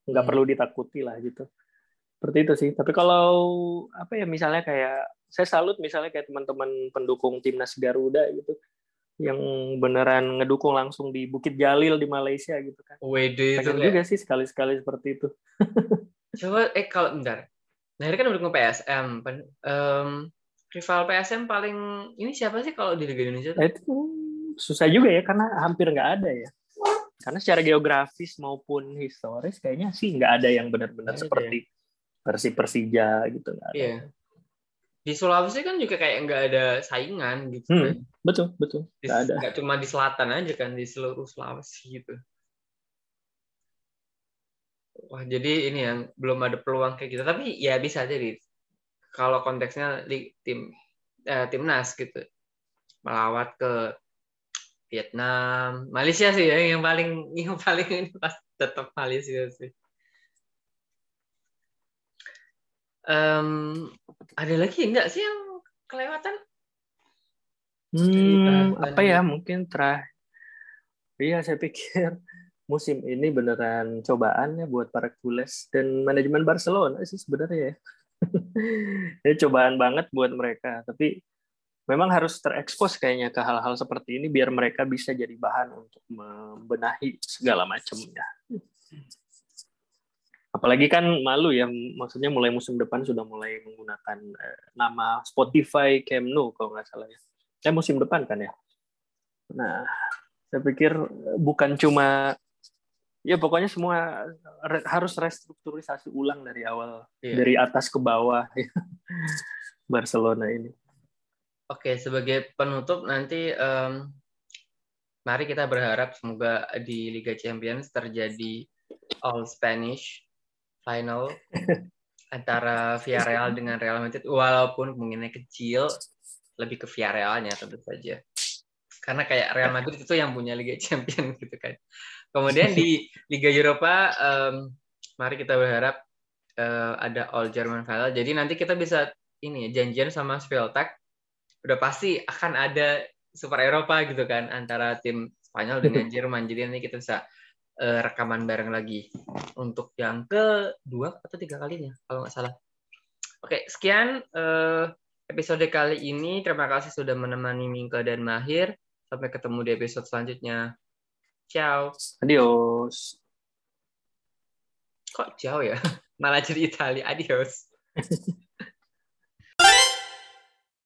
B: nggak hmm. perlu ditakuti lah gitu seperti itu sih tapi kalau apa ya misalnya kayak saya salut misalnya kayak teman-teman pendukung timnas Garuda gitu yang beneran ngedukung langsung di Bukit Jalil di Malaysia gitu kan.
A: Wede
B: itu juga sih sekali-sekali seperti itu.
A: Coba eh kalau bentar. Nah, ini kan udah PSM. Um, rival PSM paling ini siapa sih kalau di Liga Indonesia?
B: Nah, itu susah juga ya karena hampir nggak ada ya. Karena secara geografis maupun historis kayaknya sih nggak ada yang benar-benar seperti versi Persija gitu ada. Iya.
A: Di Sulawesi kan juga kayak nggak ada saingan gitu.
B: Hmm, kan. Betul betul. Nggak ada.
A: Nggak cuma di selatan aja kan di seluruh Sulawesi gitu wah jadi ini yang belum ada peluang kayak gitu tapi ya bisa jadi kalau konteksnya di tim eh, timnas gitu melawat ke Vietnam, Malaysia sih ya yang paling yang paling ini pas tetap Malaysia sih. Um, ada lagi enggak sih yang kelewatan?
B: Hmm, apa ya mungkin terakhir. Iya, saya pikir musim ini beneran cobaan ya buat para kules dan manajemen Barcelona sih sebenarnya ya. ini cobaan banget buat mereka, tapi memang harus terekspos kayaknya ke hal-hal seperti ini biar mereka bisa jadi bahan untuk membenahi segala macamnya. Apalagi kan malu ya, maksudnya mulai musim depan sudah mulai menggunakan eh, nama Spotify Camp Nou kalau nggak salah ya eh musim depan kan ya. Nah, saya pikir bukan cuma ya pokoknya semua re, harus restrukturisasi ulang dari awal iya. dari atas ke bawah ya. Barcelona ini.
A: Oke, sebagai penutup nanti um, mari kita berharap semoga di Liga Champions terjadi all Spanish final antara Villarreal dengan Real Madrid walaupun kemungkinannya kecil lebih ke Villarreal-nya tentu saja. Karena kayak Real Madrid itu yang punya Liga Champions gitu kan. Kemudian di Liga Eropa, um, mari kita berharap uh, ada All German Final. Jadi nanti kita bisa ini ya, janjian sama Sveltak. Udah pasti akan ada Super Eropa gitu kan antara tim Spanyol dengan Jerman. Jadi nanti kita bisa uh, rekaman bareng lagi untuk yang kedua atau tiga kalinya kalau nggak salah. Oke, sekian. Uh, episode kali ini. Terima kasih sudah menemani Mingka dan Mahir. Sampai ketemu di episode selanjutnya. Ciao.
B: Adios.
A: Kok jauh ya? Malah jadi Italia. Adios.